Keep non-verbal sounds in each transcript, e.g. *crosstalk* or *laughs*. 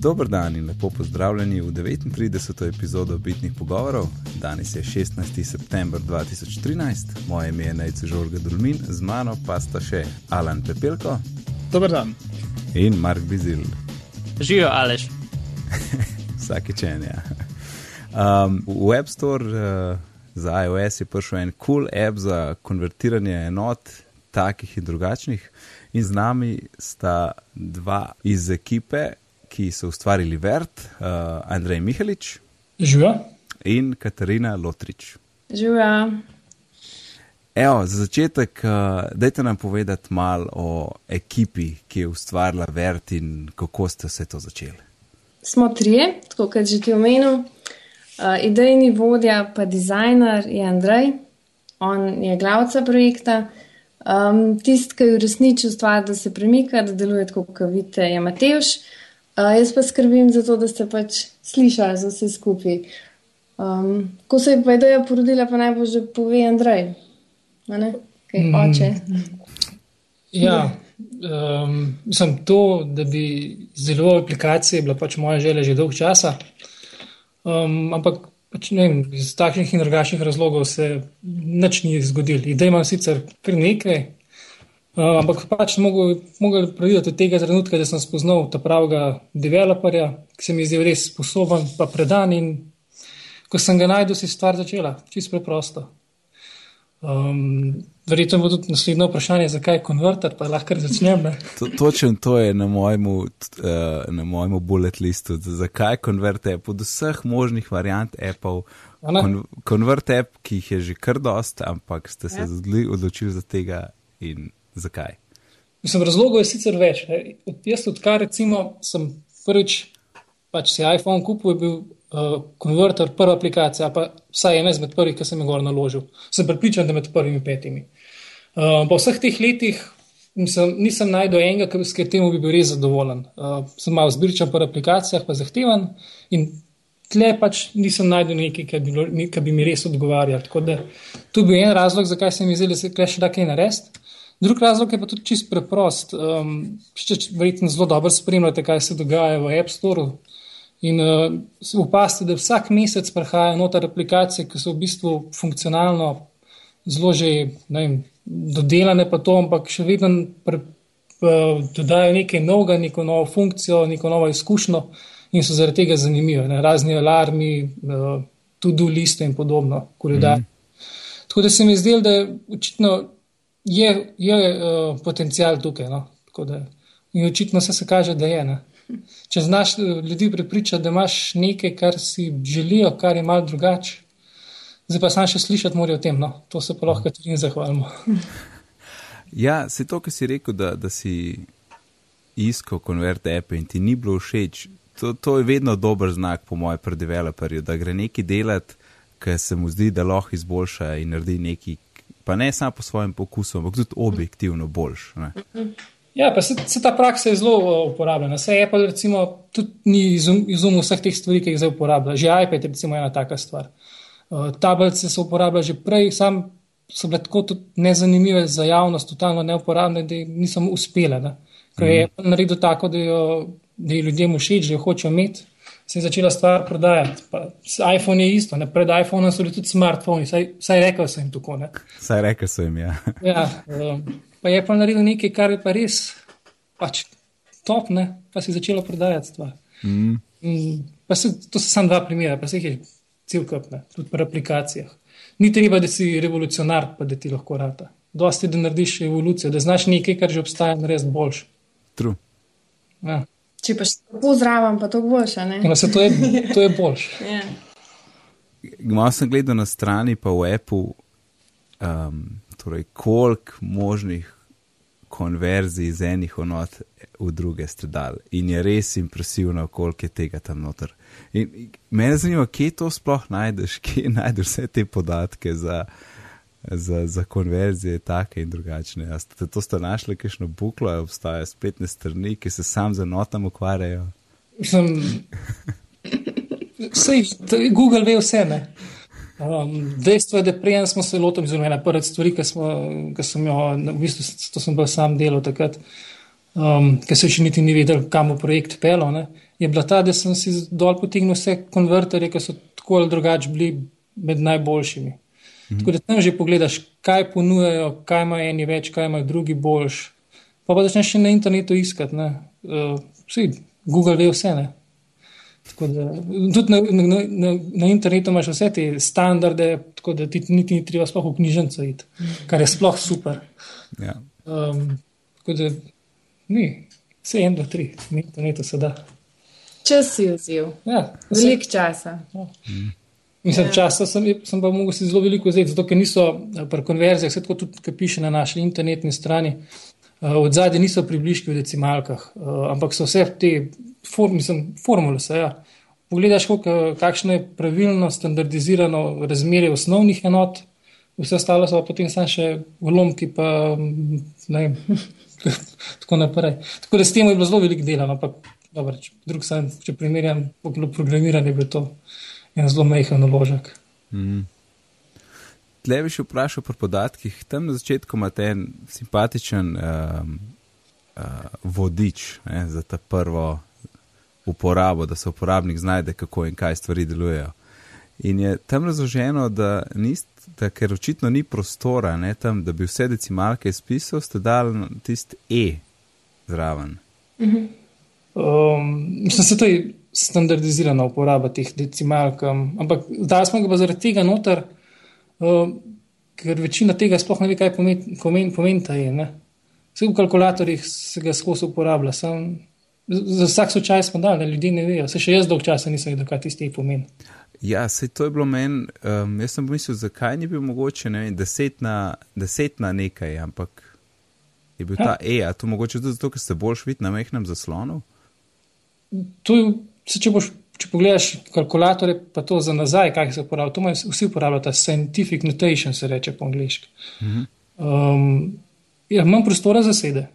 Dober dan in lepo pozdravljeni v 39. epizodo Bitnih pogovorov. Danes je 16. september 2013, moje ime je Najce Žorga Dulmin, z mano pa sta še Alan Pepelko. Dober dan. In Mark Bizil. Živijo, Aleš. *laughs* Vsake čenja. Um, v Web Store uh, za iOS je prišel en cool app za konvertiranje enot, takih in drugačnih. In z nami sta dva iz ekipe, ki so ustvarili Vert, uh, Andrej Mihalič Živijo. in Katarina Lotrič. Živijo. Evo, za začetek, uh, dajte nam povedati malo o ekipi, ki je ustvarila Vert in kako ste vse to začeli. Smo trije, tako kot že ti omenil. Uh, idejni vodja, pa dizajner je Andrej, on je glavca projekta. Um, Tisti, ki je uresničil stvar, da se premika, da deluje tako, kot vidite, je Matejš. Uh, jaz pa skrbim za to, da ste pač slišali za vse skupaj. Um, ko se je pa ideja porodila, pa naj bo že pove Andrej. Kaj Mm. oče. Ja, um, mislim, to, da bi izdeloval aplikacije, je bila pač moja želja že dolg časa. Um, ampak pač, ne vem, iz takšnih in drugačnih razlogov se nič ni zgodilo. Idej imam sicer kar nekaj, uh, ampak pač mogel, mogel priti do tega trenutka, da sem spoznal ta pravega developerja, ki se mi je zdel res sposoben, pa predan. In ko sem ga najdel, si stvar začela, čisto preprosto. Um, verjetno bo tudi naslednje vprašanje, zakaj je konverter, pa lahko začnem. Ne? To, točen to je na mojemu, uh, na mojemu bullet listu. Zakaj konvert app od vseh možnih variant appov? A ne? Kon, konvert app, ki jih je že kar dost, ampak ste se Ja. odločili za tega in zakaj? Mislim, razlogov je sicer več. Ne? Jaz, odkar recimo sem prvič pač si iPhone kupil, je bil uh, konverter prva aplikacija, pa vsaj ena izmed prvih, ki sem jih gor naložil. Sem pripričan, da med prvimi petimi. Uh, po vseh teh letih nisem, nisem najdel enega, ki- s katerim bi bil res zadovoljen. Uh, sem malo zbirčen po aplikacijah, pa zahteven in tle pač nisem najdel nekaj, kar bi, kar bi mi res odgovarjal. Tako da tu bi en razlog, zakaj se mi zdi, da se tukaj še da kaj narediti. Drugi razlog je pa tudi čist preprost. Um, če, verjetno zelo dobro spremljate, kaj se dogaja v App Store. In uh, upasti, da vsak mesec prihajajo noter aplikacije, ki so v bistvu funkcionalno zelo že vem, dodelane, pa to, ampak še vedno pre, uh, dodajo nekaj novega, neko novo funkcijo, neko novo izkušnjo in so zaradi tega zanimive. Ne? Razni alarmi, uh, tudi liste in podobno, koledar. Mm. Tako da se mi zdelo, da očitno je, je uh, potencial tukaj. No? Tako Da, in očitno se, se kaže, da je. Ne? Če znaš eh, ljudi prepričati, da imaš nekaj, kar si želijo, kar je malo drugače, zdaj pa sam še slišati morajo o tem. No? To se pa lahko tudi zahvalimo. *laughs* Ja, se to, ki si rekel, da, da si iskal konvert app in ti ni bilo všeč, to, to je vedno dober znak, po mojem, pri developerju, da gre neki delati, ki se mu zdi, da lahko izboljša in naredi nekaj, pa ne samo po svojem pokusu, ampak tudi objektivno boljš. Ne? Ja, pa se, se ta praksa je zelo uh, uporabljena. Se Apple recimo tudi ni izum, izumil vseh teh stvari, ki jih zdaj uporablja. Že iPad je recimo ena taka stvar. Uh, tablice so uporabljali že prej, sam so bile tako nezanimive za javnost, totalno neuporabne, da niso uspele. Ne? Ko je Apple naredil tako, da, jo, da je ljudem všeč, da jo hočejo imeti, se je začela stvar prodajati. Pa, iPhone je isto, ne? pred iPhonom so bili tudi smartphoni, saj, saj rekel sem jim tako. Ne? Saj rekel sem jim, ja. Ja, um, pa je pa naredil nekaj, kar je pa res pač top, ne? pa si začelo prodajati stvar. Mm. Mm, pa se, to so samo dva primera, pa se jih je cel kup, tudi pri aplikacijah. Ni treba, da si revolucionar, pa da ti lahko rata. Dosti, da narediš evolucijo, da znaš nekaj, kar že obstaja, narediti boljš. True. Ja. Če pa še tako zraven, pa to boljše, ne? In se to je, *laughs* to je boljš. Ja. Malo sem gledal na strani, pa v Apple, um, torej koliko možnih konverzij iz enih enot v druge ste dali. In je res impresivno, koliko je tega tam noter. In in mene zanima, kje to sploh najdeš, kje najdeš vse te podatke za, za, za konverzije, take in drugačne. A Ste, to ste našli, kakšno buklo, ali obstajajo spletne strani, ki se sam z enotam ukvarjajo. Mislim, sej, Google ve vse. Ne? Um, dejstvo je, da prej smo se lotili, zelo ena prvih stvari, ki, smo, ki sem jo, v bistvu to sem bil sam delal takrat, um, ker se še niti ni vedel, kam bo projekt pelal. ne. je bila ta, da sem si dol potegnil vse konverterje, ki so tako ali drugače bili med najboljšimi. Mhm. Tako da tam že pogledaš, kaj ponujajo, kaj ima eni več, kaj ima drugi boljš. Pa pa začneš še na internetu iskati. Uh, vsi, Google ve vse. Ne? Da, tudi na, na, na, na internetu imaš vse te standarde, tako da ti niti ni treba sploh v knjižnico iti, kar je sploh super. Ja. Um, tako da ni, vse en, dva, tri, na internetu se da. Čas si vzel. Ja, Veliko časa. Ja. Mislim, ja. časa sem, sem pa mogel si zelo veliko vzeti, zato ker niso eh, pri konverzijah, vse tako tudi, ki piše na naši internetni strani, uh, od zadaj niso približki v decimalkah, uh, ampak so vse te form, mislim, formule. Se, ja. Pogledaš, koliko, kakšno je pravilno, standardizirano razmerje osnovnih enot, vse ostalo so pa potem samo še vlomki, pa ne vem, *laughs* tako naprej. Tako da s tem je bilo zelo veliko dela, no, ampak dobro, če, drug sam, če primerjam, programiranje bi to en zelo majhen naložek. Mm. Tle bi še vprašal po podatkih. Tam na začetku imate en simpatičen um, uh, vodič ne, za ta prvo uporabo, da se uporabnik znajde, kako in kaj stvari delujejo. In je tam razloženo, da, nist, da ker očitno ni prostora, ne, tam, da bi vse decimalke izpisal, ste dali tisti E zraven. Mm -hmm. um, mislim, da se to je standardizirana uporaba teh decimalk. Ampak zdaj smo ga zaradi tega noter, uh, ker večina tega sploh ne ve, kaj pomeni, pomeni, pomeni ta je. Vse v kalkulatorjih se ga skozi uporablja. Sam, za vsak slučaj smo dali, da ljudje ne vejo. Se še jaz dolg časa nisem vedel, kaj tisti pomeni. Ja, se to je bilo meni, um, jaz sem pomislil, zakaj ni bil mogoče, ne vem, deset na, deset na nekaj, ampak je bil ha. ta E, a to mogoče tudi zato, ker ste bolj švit na mehnem zaslonu? To je Se, če, boš, če pogledaš kalkulatore, pa to za nazaj, kaj se uporablja, to imajo vsi uporabljajo, ta scientific notation se reče po angliški. Um, ja, imam prostora za sede.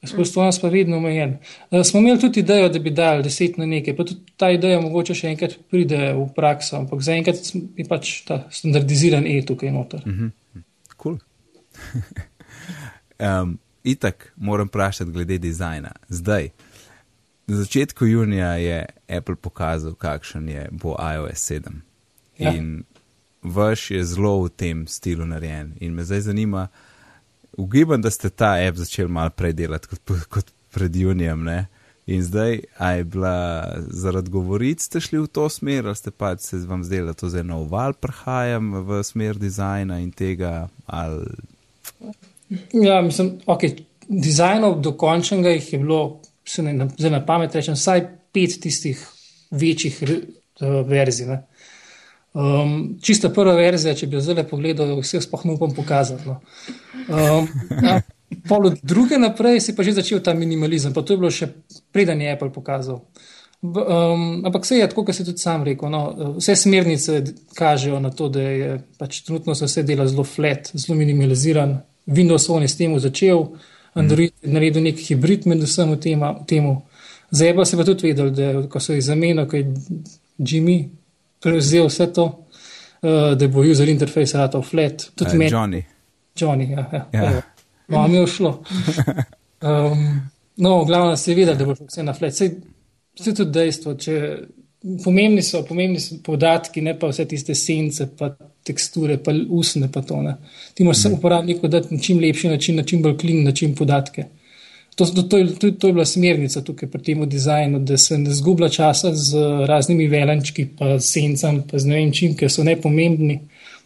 Jaz prostor pa vedno omejen. Uh, smo imeli tudi idejo, da bi dali deset na nekaj, pa tudi ta ideja mogoče še enkrat pride v prakso, ampak zaenkrat je pač ta standardiziran E tukaj noter. Mm -hmm. Cool. *laughs* um, itak moram vprašati glede dizajna. Zdaj. Na začetku junija je Apple pokazal, kakšen je bo iOS 7. Ja. In vaš je zelo v tem stilu narejen. In me zdaj zanima, ugibam, da ste ta app začeli malo prej delati kot, kot pred junijem. Ne? In zdaj, a je bila zaradi govoric, ste šli v to smer, ali ste pač se vam zdeli, da to zdaj nov val prehajam v smer dizajna in tega? Ali... Ja, mislim, ok, dizajnov dokončnega jih je bilo se ne, zdaj na pamet rečem, vsaj pet tistih večjih uh, verzij. Um, čista prva verzija, če bi jo zdaj pogledal, vse sploh ne upam pokazati. No. Um, ja, pol od druge naprej si pa že začel ta minimalizem, pa to je bilo še preden je Apple pokazal. Um, ampak vse je tako, kot si tudi sam rekel. No, vse smernice kažejo na to, da je pač trenutno se vse dela zelo flat, zelo minimaliziran. Windows Phone je s tem začel, Android je naredil nek hibrid med vsem tem. Zdaj pa se pa tudi vedel, da ko so jih zamenjali, ko je Jimmy prevzel vse to, uh, da bo user interface rado flat. Tudi uh, meni. Johnny. Johnny, ja. ja, ja. No, mi je šlo. Um, *laughs* no, glavno se je vedel, da bo vse na flat. Vse je tudi dejstvo, če pomembni so, pomembni so podatki, ne pa vse tiste sence, pa teksture, pa usne, pa to. Ti moraš samo uporabniku dati na čim lepši način, na čim bolj klin, na čim podatke. To, to, to, to, to je bila smernica tukaj pri tem dizajnu, da se ne zgublja časa z raznimi velenčki, pa sencem, pa z ne vem čim, ker so nepomembni,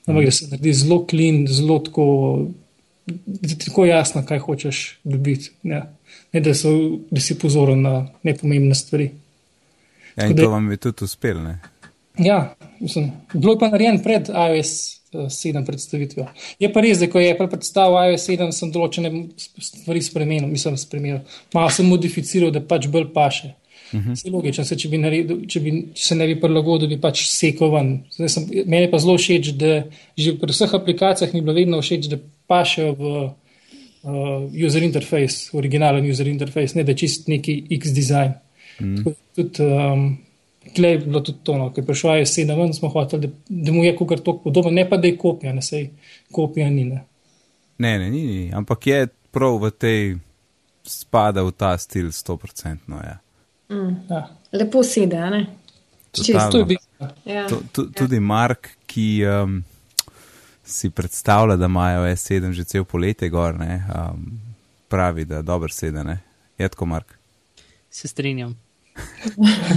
ampak da se naredi zelo klin, zelo tako, da ti tako jasno, kaj hočeš dobiti. Ne, ne da, so, da si pozoren na nepomembne stvari. Ja, in to vam je tudi uspelo. Ja, mislim, bilo je pa narejen pred iOS 7 eh, predstavitvijo. Je pa res, da ko je Apple predstavil iOS 7, sem določene stvari spremenil, mislim, spremenil. Malo sem modificiral, da pač bolj paše. Uh -huh. Se logično, se, če, bi naredil, če, bi, če se ne bi prilagodil, bi pač sekal ven. Sem, meni pa zelo všeč, da že pri vseh aplikacijah mi je bilo vedno všeč, da pašejo v uh, user interface, originalen user interface, ne da čist neki X design. -huh. Tudi um, Tle je bilo tudi to, no, ki je prišel iz sedem ven, smo hoteli, da, da mu je kar tako podobno, ne pa da je kopija, ne sej kopija ni. Ne. ne, ne, ni, ni, ampak je prav v tej spada v ta stil 100%. Ja. Ja. Lepo sede, a ne? Totalno. To je bistvo. Ja. Tudi Mark, ki um, si predstavlja, da imajo S7 že cel poletje gor, ne, um, pravi, da dobro sede. Ne. Je tako, Mark. Se strinjam.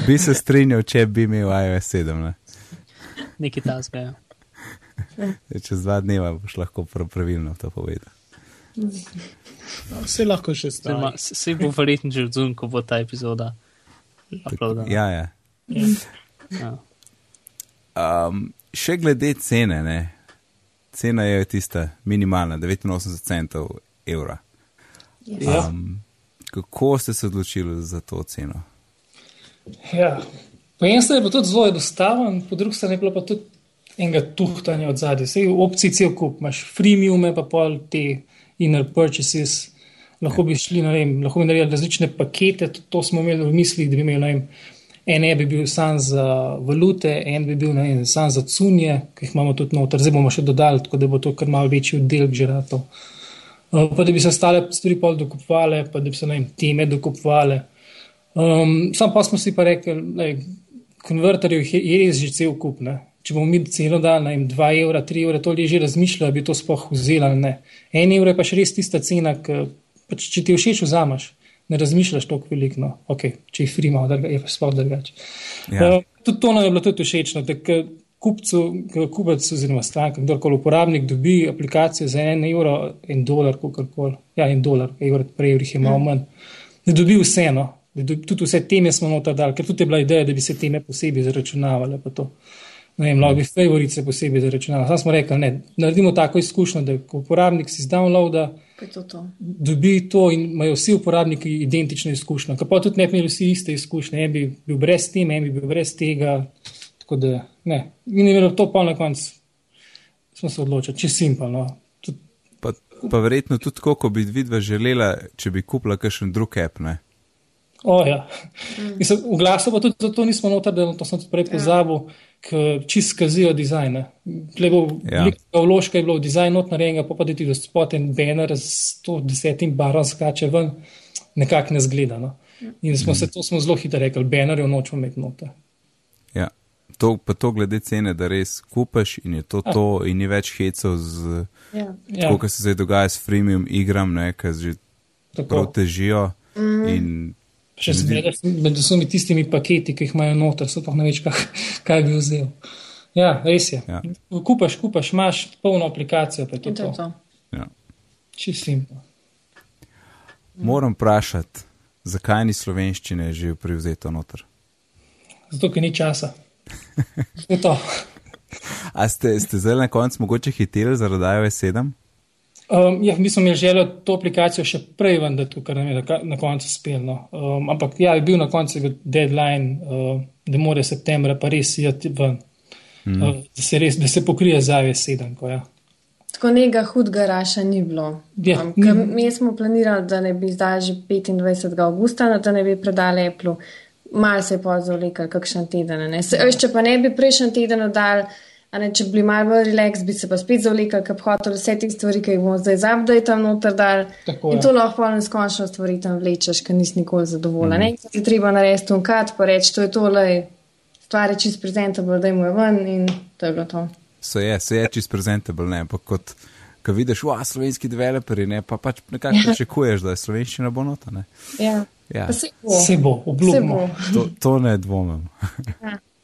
Bi se strinjal, če bi imel iOS 7. Ne. Nekaj tasga. Ja. Čez dva dneva boš lahko prav pravilno to povedal. Vse lahko še stane. se se bo verjetno že odzun, ko bo ta epizoda uploadana. Ja, ja. Ja. Um, še glede cene, ne. cena je tista minimalna, 89 centov evra. Ja. Um, kako ste se odločili za to ceno? Ja. Po eni strani je bilo zelo enostaven, po drugi strani je bilo pa tudi enega tuhtanja od zadaj. Vse opcij cel kup, imaš freemiume, pa pol te inner purchases. Lahko bi šli, ne vem, lahko bi naredili različne pakete, tudi to smo imeli v mislih, da bi imeli, ne vem, en bi bil sam za valute, en bi bil, ne vem, sam za cunje, ki jih imamo tudi noter, zdaj bomo še dodali, tako da bo to kar malo večji oddelek že ratov. Uh, pa da bi se ostale stvari pol dokupovale, pa da bi se, ne vem, teme dokupovale. Um, sam pa smo si pa rekli, da konverterjev je, res že cel kup. Ne? Če bomo mi celo dan, ne vem, 2 evra, 3 evra, to že razmišljali, bi to sploh vzeli ali ne. 1 evro je pa še res tista cena, ki, pač, če ti všeč, vzameš. Ne razmišljaš toliko veliko, no. okay, če jih frima, je pa sploh drugače. Ja. Uh, tudi to nam je bilo tudi všečno, da kupcu, kupec oziroma stranka, kdorkoli uporabnik dobi aplikacijo za en evro, en dolar, kakorkoli, ja, en dolar, evro, prej evrih je malo manj, da dobi vseeno, da tudi vse teme smo noter dali, ker tudi je bila ideja, da bi se teme posebej zaračunavale. pa to. Ne vem, lahko bi favorice posebej zaračunavali. Sam smo rekli, ne, naredimo tako izkušnjo, da ko uporabnik si zdownloada, Pa je to to. dobi to in imajo vsi uporabniki identično izkušnjo. Ker pa tudi ne bi imeli vsi iste izkušnje, en bi bil brez teme, en bi bil brez tega. Tako da ne. In je bilo to pa na koncu, smo se odločili, če simpel. No. Tudi, Pa, pa verjetno tudi tako, kot bi vidva želela, če bi kupila kakšen drug app. Ne? O, ja. Mislim, v glasu pa tudi zato nismo noter, da to sem tudi prej pozabil, ker čist skazijo dizajne. Ja. Ja. Vložka je bilo v dizajn not narejenega, pa pa da ti do spoten banner s 110 barom skače ven, nekako ne zgleda. No. In smo se to smo zelo hitro rekli, bannerjev nočemo imeti noter. Ja. To, pa to glede cene, da res kupaš in je to to, in ni več hecov z Ja. Ja, tako, kar se zdaj dogaja s freemium igram, ne, ki že tako. težijo. In Še zmeraj med vsemi tistimi paketi, ki jih imajo noter, so pa ne več, kaj, kaj bi vzel. Ja, res je. Ja. Kupaš, kupaš, imaš polno aplikacijo, pa je to je to. to. ja. Čisto simpel. moram vprašati, zakaj ni slovenščine že privzeto noter? Zato, ker ni časa. To *laughs* je to. A ste, ste zdaj na koncu mogoče hiteli zaradi iOS 7? Um, ja, mi smo imeli željo to aplikacijo še prej, vendar to, kar nam je na, koncu spelno. Um, ampak ja, je bil na koncu deadline, uh, da mora septembra pa res iti ven. Mm. Uh, da, se res, da se pokrije za AV7. Ko, ja. Tako nekega hudega raša ni bilo. Ja, Um, ni- mi smo planirali, da ne bi zdaj že 25. augusta, no, da ne bi predali Apple. Mal se je pozvali, kakšen teden. Ne. Se, veš, če pa ne bi prejšnji teden dal, a ne, če bi bili malo bolj relax, bi se pa spet zavlekli, ker bi hotel vse te stvari, ki jih bomo zdaj zavdaj tam noter dal. Tako, In ja. to lahko pa neskončno stvari tam vlečeš, ker nisi nikoli zadovoljen. Mm. Ne, ti treba narediti unkat, pa reči, to je to, le stvar je čist prezentable, da je ven in to je bilo to. So je, so je čist presentable, ne, pa kot, ko vidiš, wa, slovenski developeri, ne, pa pač nekako *laughs* pričakuješ, da je slovenščina bo nota, ne. Ja. Ja, Pa se bo. Se bo, Se obljubimo. bo. to, to ne dvomim.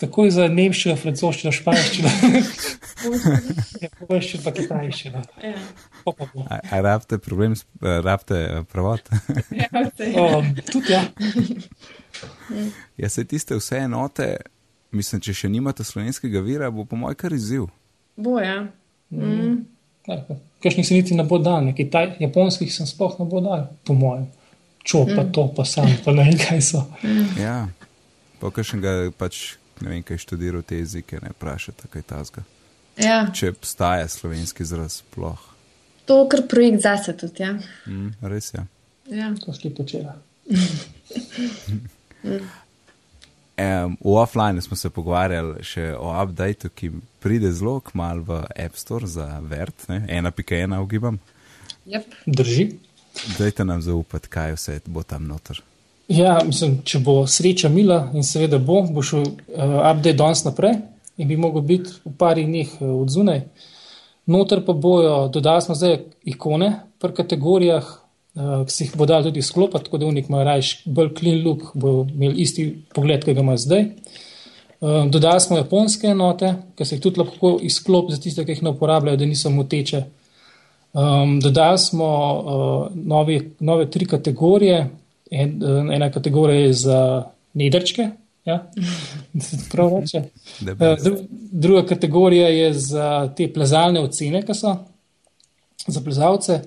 Takoj za nemščino, francoščino, španščino. *laughs* ja, Površčino pa kitajščino. Ja. A, rabite problem, s- eh, rabite eh, prevod? *laughs* Um, tudi ja. ja, se tiste vse enote, mislim, če še nimate slovenskega vira, bo po mojem kar izziv. Bo, ja. Mm. Kakšnih se niti ne bo dal, nekaj taj, japonskih sem sploh ne bo dal, po mojem. Čo pa to, pa sam, pa ne vem, kaj so. Ja, pa kakšnega pač, ne vem, kaj študiral te jezike, ne vprašate, kaj tazga. ja. Če obstaja slovenski izraz sploh. To je kar projekt zase tudi, ja. Mm, res je. ja. To si počela. *laughs* Um, v offline smo se pogovarjali še o updateu, ki pride zelo kmalo v App Store za Vert, ne? 1.1 ugibam. Yep. Drži. Dajte nam zaupati, kaj vse bo tam noter. Ja, mislim, če bo sreča mila in seveda bo, bo šel uh, update danes naprej in bi mogel biti v parih dneh uh, od zunaj. Noter pa bojo, dodali smo zdaj ikone pri kategorijah, uh, ki si jih bo dal tudi sklopati, tako da unik ima rajš bolj clean look, bo imel isti pogled, ki ga ima zdaj. Uh, dodali smo japonske enote, ki se jih tudi lahko izklop za tiste, ki jih ne uporabljajo, da niso moteče. Um, dodali smo uh, novi, nove tri kategorije, en, ena kategorija je za nedrčke. Ja? *laughs* reče. Dru, druga kategorija je za te plezalne ocene, ki so za plezalce.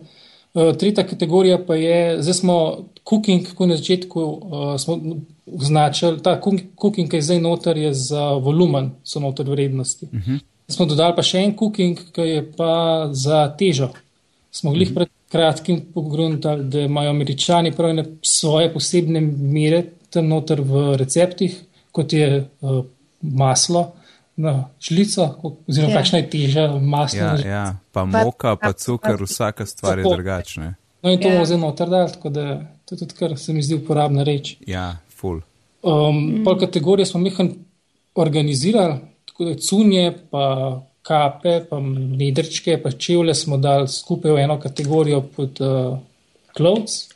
Tretja kategorija pa je, zdaj smo cooking, ko na začetku uh, smo označili, ta cooking, ki je zdaj noter, je za volumen, so noter vrednosti. Uh -huh. Smo dodali pa še en cooking, ki je pa za težo. Smo glih uh -huh. pred kratkim pogruntali, da imajo američani prav svoje posebne mere tam noter v receptih, kot je uh, maslo. Na žlico, oziroma ja. kakšna je teža masla. Ja, ja. pa moka, pa cukor, vsaka stvar je drugačna. No, in to bomo ja. zelo notrdali, tako da to je tudi, kar se mi zdi uporabna reč. Ja, full. Um, mm. Pol kategorije smo mehan organizirali, tako da cunje, pa kape, pa nedrčke, pa čevlje smo dali skupaj v eno kategorijo pod uh, clothes.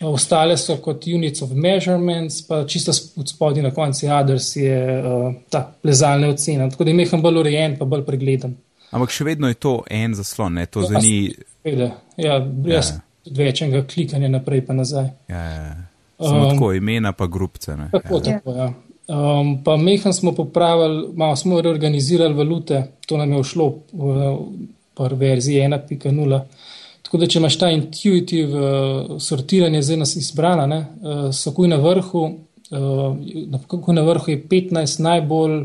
Ostale so kot units of measurements, pa čisto od spodaj na koncu others je uh, ta plezalna ocena. Tako da je mehan bolj urejen, pa bolj pregleden. Ampak še vedno je to en zaslon, ne? to za ni. Ja, ja, jaz ja. večjega klikanja naprej pa nazaj. Ja, ja. ja. Samo um, tako imena pa grupce. Ne? Tako, ja. tako, ja. Um, pa mehan smo popravili, malo smo reorganizirali valute, to nam je ušlo v, v verziji 1.0. Tako da, če imaš ta intuitiv uh, sortiranje, zdaj nas izbrana, ne, uh, so kuj na vrhu, uh, na vrhu je 15 najbolj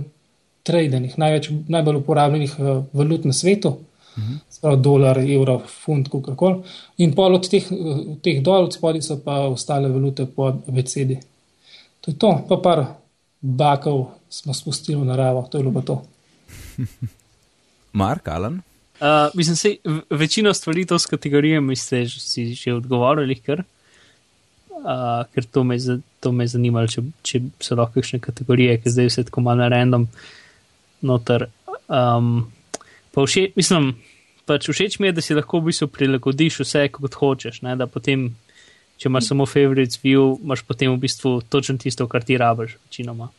tradenih, največ, najbolj uporabljenih uh, valut na svetu, -huh. sprav dolar, evro, funt, kakorkoli. In pol od teh, uh, teh dol, od spodaj so pa ostale valute po abecedi. To je to, pa par bakov smo spustili v naravo, to je bilo to. *laughs* Mark, Alan? Uh, mislim, se večino stvari to s kategorijami ste si že odgovorili, ker, uh, ker to me je zanimalo, če, če so lahko kakšne kategorije, ki zdaj vse tako malo random noter. Um, pa všeč, mislim, pač všeč mi je, da si lahko v bistvu prilagodiš vse, kot hočeš, ne, da potem če imaš samo favorites view, imaš potem v bistvu točno tisto, kar ti rabiš, večinoma.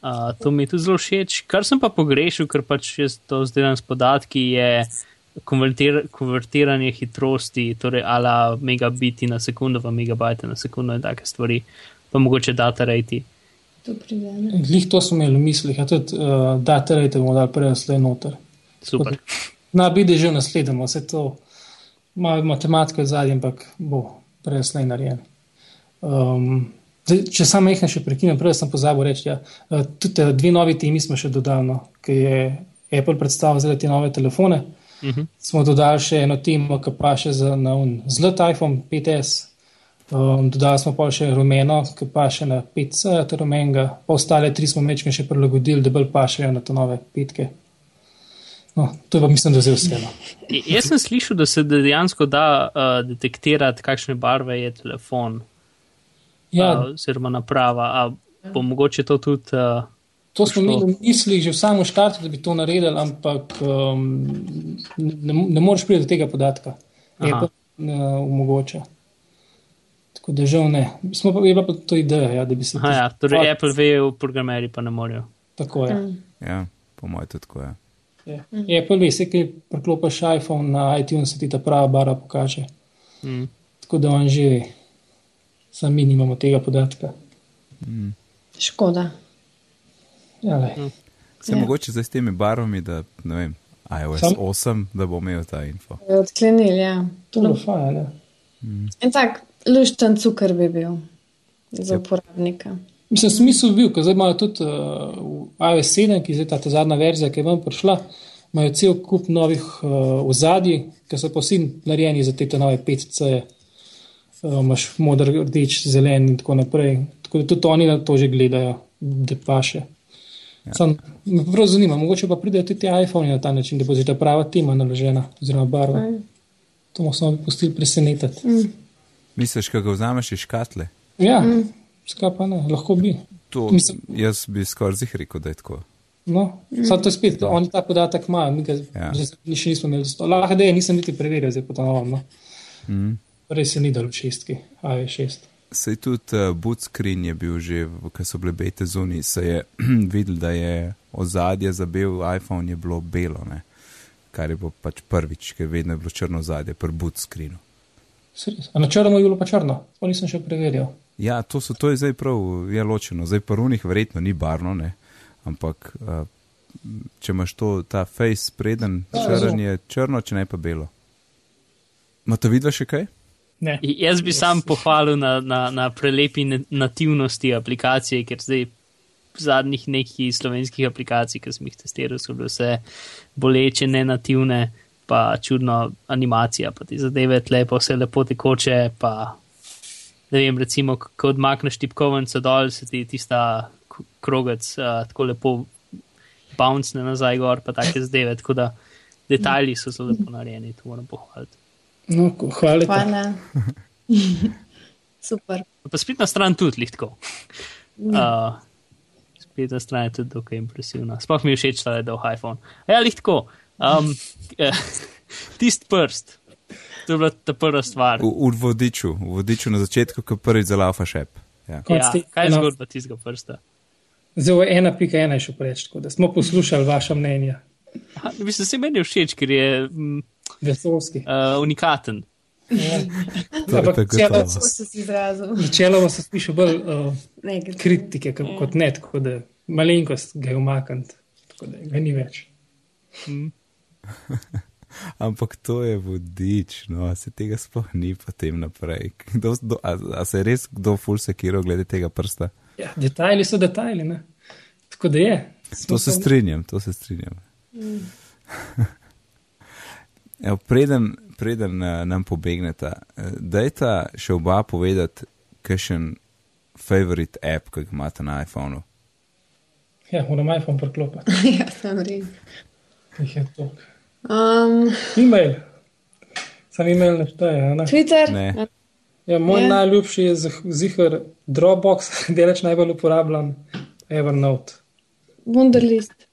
Uh, to mi je tudi zelo všeč. Kar sem pa pogrešil, ker pač jaz to zdelam s podatki, je konvertir, konvertiranje hitrosti, torej ala megabiti na sekundo v megabajte na sekundo in take stvari, pa mogoče data rate. Glih to smo imeli v mislih, a tudi uh, data rate bomo dali prej naslednji noter. Super. Na bidi že naslednjo, vse to ima matematiko zadnji, ampak bo prej slej narejen. Um, če samo nekaj še prekinem, prej sem pozabil reči, ja, uh, tudi dve novi temi smo še dodali, no, ki je Apple predstavil za te nove telefone. Uh mhm. -huh. Smo dodali še eno temo, ki pa še za zelo iPhone 5S. Um, dodali smo pa še rumeno, ki pa še na 5C, ter rumenega, pa ostale tri smo mečke še prilagodili, da bolj pašejo na te nove petke. No, to je pa mislim, da je vse. No. Jaz sem slišal, da se dejansko da uh, detektirati, kakšne barve je telefon. Ja. Uh, oziroma naprava. A bo mogoče to tudi. Uh, to smo imeli v mislih že v samem štartu, da bi to naredili, ampak um, ne, ne moreš priti do tega podatka. Je pa omogoča. Tako da žal ne. Smo pa imeli to idejo, ja, da bi se. Aha, ja, torej Apple ve, programeri pa ne morejo. Tako je. Ja, po mojem tudi tako je. Je, je pa res, ki priklopiš iPhone na iTunes, ti ta prava bara pokaže. Mm. Tako da on živi, sami nimamo tega podatka. Mm. Škoda. Ja, mm. Se ja. mogoče zdaj s temi barvami, da ne vem, iOS Sam? 8, da bo imel ta info. Odklenili, ja. To je no. fajn. Mm. En tak lušten cukor bi bil za yep. uporabnika. Mislim, smisel bil, ker zdaj imajo tudi uh, iOS 7, ki je zdaj ta zadnja verzija, ki je vam prišla, imajo cel kup novih uh, ozadij, ki so pa vsi narejeni za te nove 5C, uh, imaš modr, rdeč, zelen in tako naprej. Tako da tudi oni na to že gledajo, da pa še. Ja. Sam me prav zanima, mogoče pa pridejo tudi ti iPhone na ta način, da bo zdaj ta prava tema naložena oziroma barva. Mm. To bomo samo pustili presenetiti. Mm. Misliš, kako ga vzameš iz škatle? Ja, mm. Skaj pa ne, lahko bi. To, Mislim- jaz bi skoraj zih rekel, da je tako. No, mm. to je spet, oni ta podatek imajo, mi ga Ja. še nismo imeli. Lahko da je, nisem niti preveril, zdaj po to novem. No. Mm. Res se ni dal v šestki, AV6. Sej tudi uh, boot screen je bil že, ko so bile bete zunaj, se je *clears throat* videl, da je ozadje za bel iPhone je bilo belo, ne? kar je bilo pač prvič, ker vedno je bilo črno ozadje, pri boot. A na črno je bilo pa črno, to nisem še preveril. Ja, to, so, to je zdaj prav, je ločeno. Zdaj parunih verjetno ni barno, ne? ampak uh, če imaš to, ta face spreden, Ja, črn razumem. je črno, če ne pa belo. Ma to vidva še kaj? Ne. I- Jaz bi sam pohvalil na, na, na prelepi ne- nativnosti aplikacije, ker zdaj zadnjih nekih slovenskih aplikacij, ki sem jih testiral, so bile vse boleče, nenativne, pa čudno animacija, pa ti zadeve tle, pa vse lepo tekoče, pa ne vem, recimo, ko odmakneš tipkovnico dol, se ti tista krogec uh, tako lepo bouncne nazaj gor, pa take *laughs* zadeve, tako da detajli so zelo lepo narejeni, to moram pohvaliti. No, hvala. Hvala. *laughs* Super. Pa spletna stran tudi lahko. Uh, spletna stran je tudi dokaj impresivna. Sploh mi je všeč ta dolg iPhone. A Ja, lahko. Um, *laughs* Tisti prst, to je bila ta prva stvar. V, v vodiču, v vodiču na začetku, ko prvič zalaufa šep. Ja. Ja, te- kaj je no. zgodba tistega prsta? Zelo ena pika ena je še preveč, tako da smo poslušali vaša mnenja. Aha, Mislim, se meni všeč, ker je mm, Vesolski. uh, unikaten. Kako si se izrazil? Načeloma se sliši bolj uh, kritike kot, kot ne, tako da malenkost ga je umakniti, tako da ga ni več. *laughs* Ampak to je vodič, no, se tega sploh ni potem naprej. Kdo, do, a, a se je res kdo ful sekiral glede tega prsta? Ja, detajli so detajli, ne? Tako da je. To se strinjam, to se strinjam. *laughs* Evo, preden preden uh, nam pobegneta, uh, dajta še oba povedati, kakšen favorite app, ki ga imate na iPhonu. Ja, moram iPhone preklopiti. *laughs* ja, sem rekel. Jih je to. Um, E-mail. Sam e-mail ne šteje. Ne? Twitter. Ne. Ja, moj yeah. najljubši je zih- zihar Dropbox, *laughs* deleč najbolj uporabljan, Evernote. Wunderlist.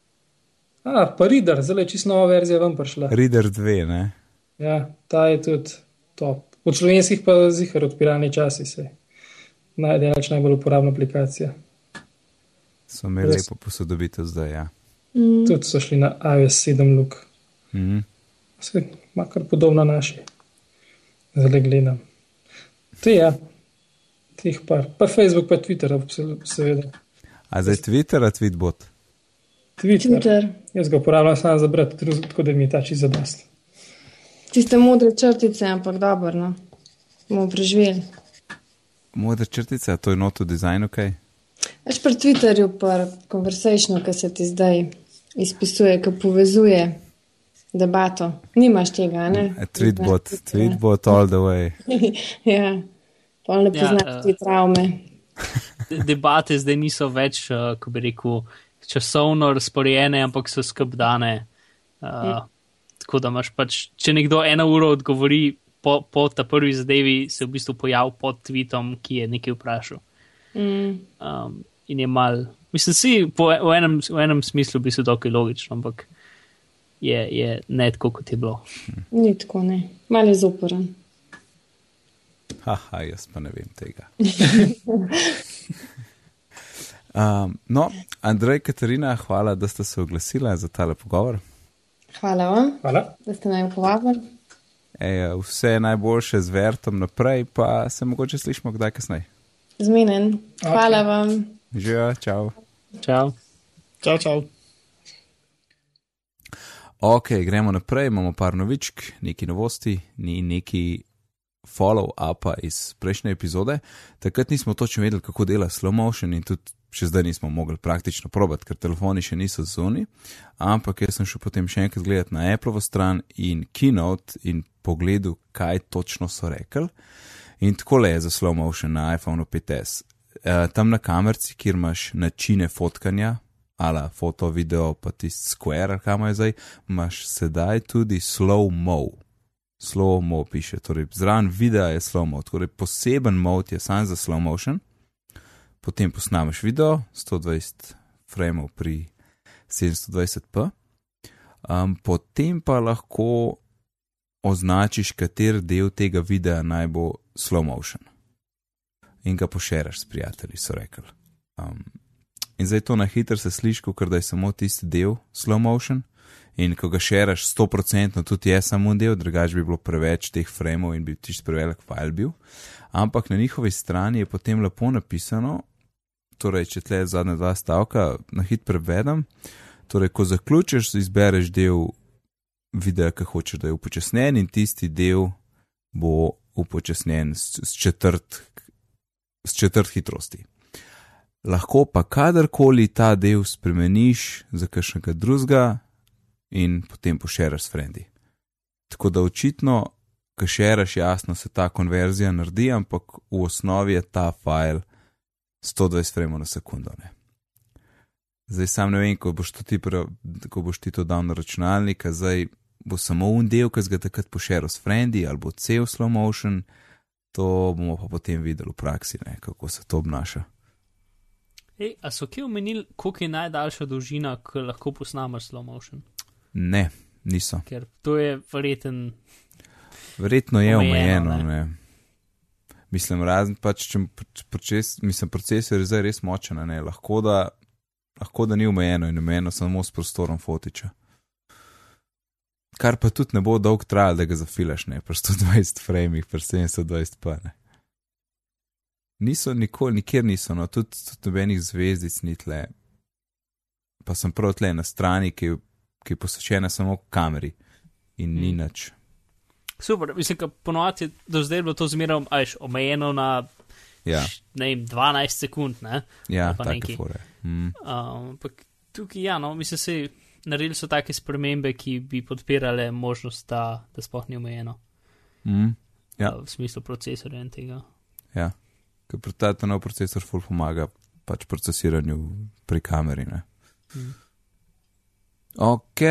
A, pa Reader, zdaj je čisto nova verzija ven prišla. Reader 2, ne? Ja, ta je tudi top. Od slovenskih pa zihar odpiralni časi se. Najdelač najbolj uporabna aplikacija. So imeli lepo posodobitev zdaj, ja. Mm. Tudi so šli na iOS 7 look. Mhm. Vse ima kar podobno naši. Zdaj gledam. Te ja, teh par. Pa Facebook, pa Twitter, seveda. A zdaj Twitter, a Tweetbot? Twitter. Twitter. Jaz ga uporabljam samo za brati, tako da mi je ta čisto zadost. Tiste modre črtice, ampak dobro, no. Bomo preživeli. Modra črtica, a to je noto dizajn, ok? Veš pri Twitterju, pa konversationu, ki se ti zdaj izpisuje, ki povezuje debato. Nimaš tega, ne? Tweetbot, Tweetbot all the way. *laughs* ja, pol ne Ja, poznaš eh. te travme. De- Debate zdaj niso več, uh, ko bi rekel, časovno razporejene, ampak so skrbdane. Uh, tako da imaš pač, če nekdo eno uro odgovori po, po ta prvi zadevi, se v bistvu pojavi pod tweetom, ki je nekaj vprašal. Mm. Um, in je mal, mislim, si po, v, enem, v enem smislu bi se dokaj logično, ampak je, je ne tako, kot je bilo. Ni tako, ne. Mal je zoporen. *laughs* Haha, jaz pa ne vem tega. *laughs* Um, no, Andrej, Katarina, hvala, da ste se oglasili za tale pogovor. Hvala vam, Hvala. da ste naj povabili. Ej, vse najboljše z vertom naprej, pa se mogoče slišimo kdaj kasneje. Zmenen. Hvala Ok. vam. Živijo, čau. Čau. Čau, čau. Ok, gremo naprej, imamo par novičk, neki novosti, ni neki follow-upa iz prejšnje epizode. Takrat nismo točno vedeli, kako dela slow motion in tudi še zdaj nismo mogli praktično probati, ker telefoni še niso zunaj. Ampak jaz sem šel potem še enkrat gledati na Appleovo stran in Keynote in pogledal, kaj točno so rekli. In tako le je za slow motion na iPhonu 5S. Uh, tam na kamerci, kjer imaš načine fotkanja, ala foto, video, pa tisti square, kam je zdaj, imaš sedaj tudi slow mo. slow-mo piše, torej zraven videa je slow-mo, torej poseben mod je sam za slow motion. Potem posnameš video 120 frameov pri 720p, um, potem pa lahko označiš, kater del tega videa naj bo slow motion. In ga pošeraš s prijatelji, so rekli. Um, in zdaj to na hitro se sliši, ker da je samo tisti del slow motion. In ko ga šeraš 100%, tudi je samo del, drugač bi bilo preveč teh frameov in bi tiš prevelik file bil. Ampak na njihovi strani je potem lepo napisano, torej, če tle zadnja dva stavka na hit prevedem, torej, ko zaključiš, izbereš del videa, ki hočeš, da je upočasnjen in tisti del bo upočasnjen s, s, četrt, s četrt hitrosti. Lahko pa kadarkoli ta del spremeniš za kakšnega drugega in potem pošeraš s frendi. Tako da očitno, ko šeraš, jasno se ta konverzija naredi, ampak v osnovi je ta file 120 frame na sekundo. Ne. Zdaj sam ne vem, ko boš, ti, ko boš ti to dal na računalnik, zdaj bo samo un del, ki ga takrat pošeril s frendi ali bo cel slow motion, to bomo pa potem videli v praksi, ne, kako se to obnaša. Ej, a so kje omenili, koliko je najdaljša dolžina, ki lahko posnameš slow motion? Ne, niso. Ker to je verjeten. Verjetno je omejeno. omejeno mislim, razen pač, če proces, mislim, procesor je zdaj res močen, ne, lahko da, lahko da ni omejeno in omejeno samo s prostorom fotiča. Kar pa tudi ne bo dolg trajal, da ga zafilaš, ne, pa 120 frame, pa 720 pa ne. Niso nikoli, nikjer niso, no, tudi, tudi nobenih zvezdic ni tle. Pa sem prav tle na strani, ki je ki je posvečena samo kameri in ni hmm. nič. Super, mislim, da ponovadi do zdaj bilo to zmeraj omejeno na ja. ne vem, 12 sekund. Ne? Ja, tako je. Mm. Ampak um, tukaj, ja, no, mislim, se naredili so take spremembe, ki bi podpirale možnost, da, da sploh ni omejeno. Mm. Ja. V smislu procesorja in tega. Ja, ker ta nov procesor ful pomaga pač procesiranju pri kameri. Mm. Ok,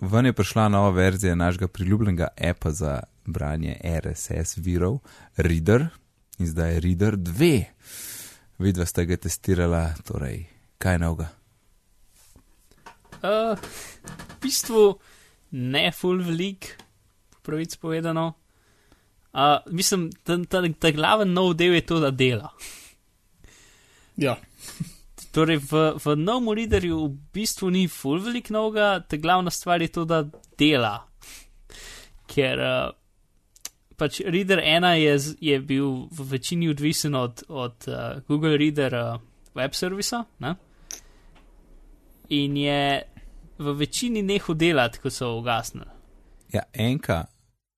ven je prišla nova verzija našega priljubljenega apa za branje RSS virov, Reader, in zdaj je Reader 2. Vidva ste ga testirala, torej, kaj novega? Uh, v bistvu ne full velik, pravic povedano. Uh, mislim, da ta, ta, ta glaven nov del je to, da dela. Ja. Torej, v, v novem readerju v bistvu ni full velik novega, ta glavna stvar je to, da dela. Ker uh, pač reader 1 je, je bil v večini odvisen od, od uh, Google Reader uh, web servisa ne? in je v večini nehal delati, ko so ugasnili. Ja, enka.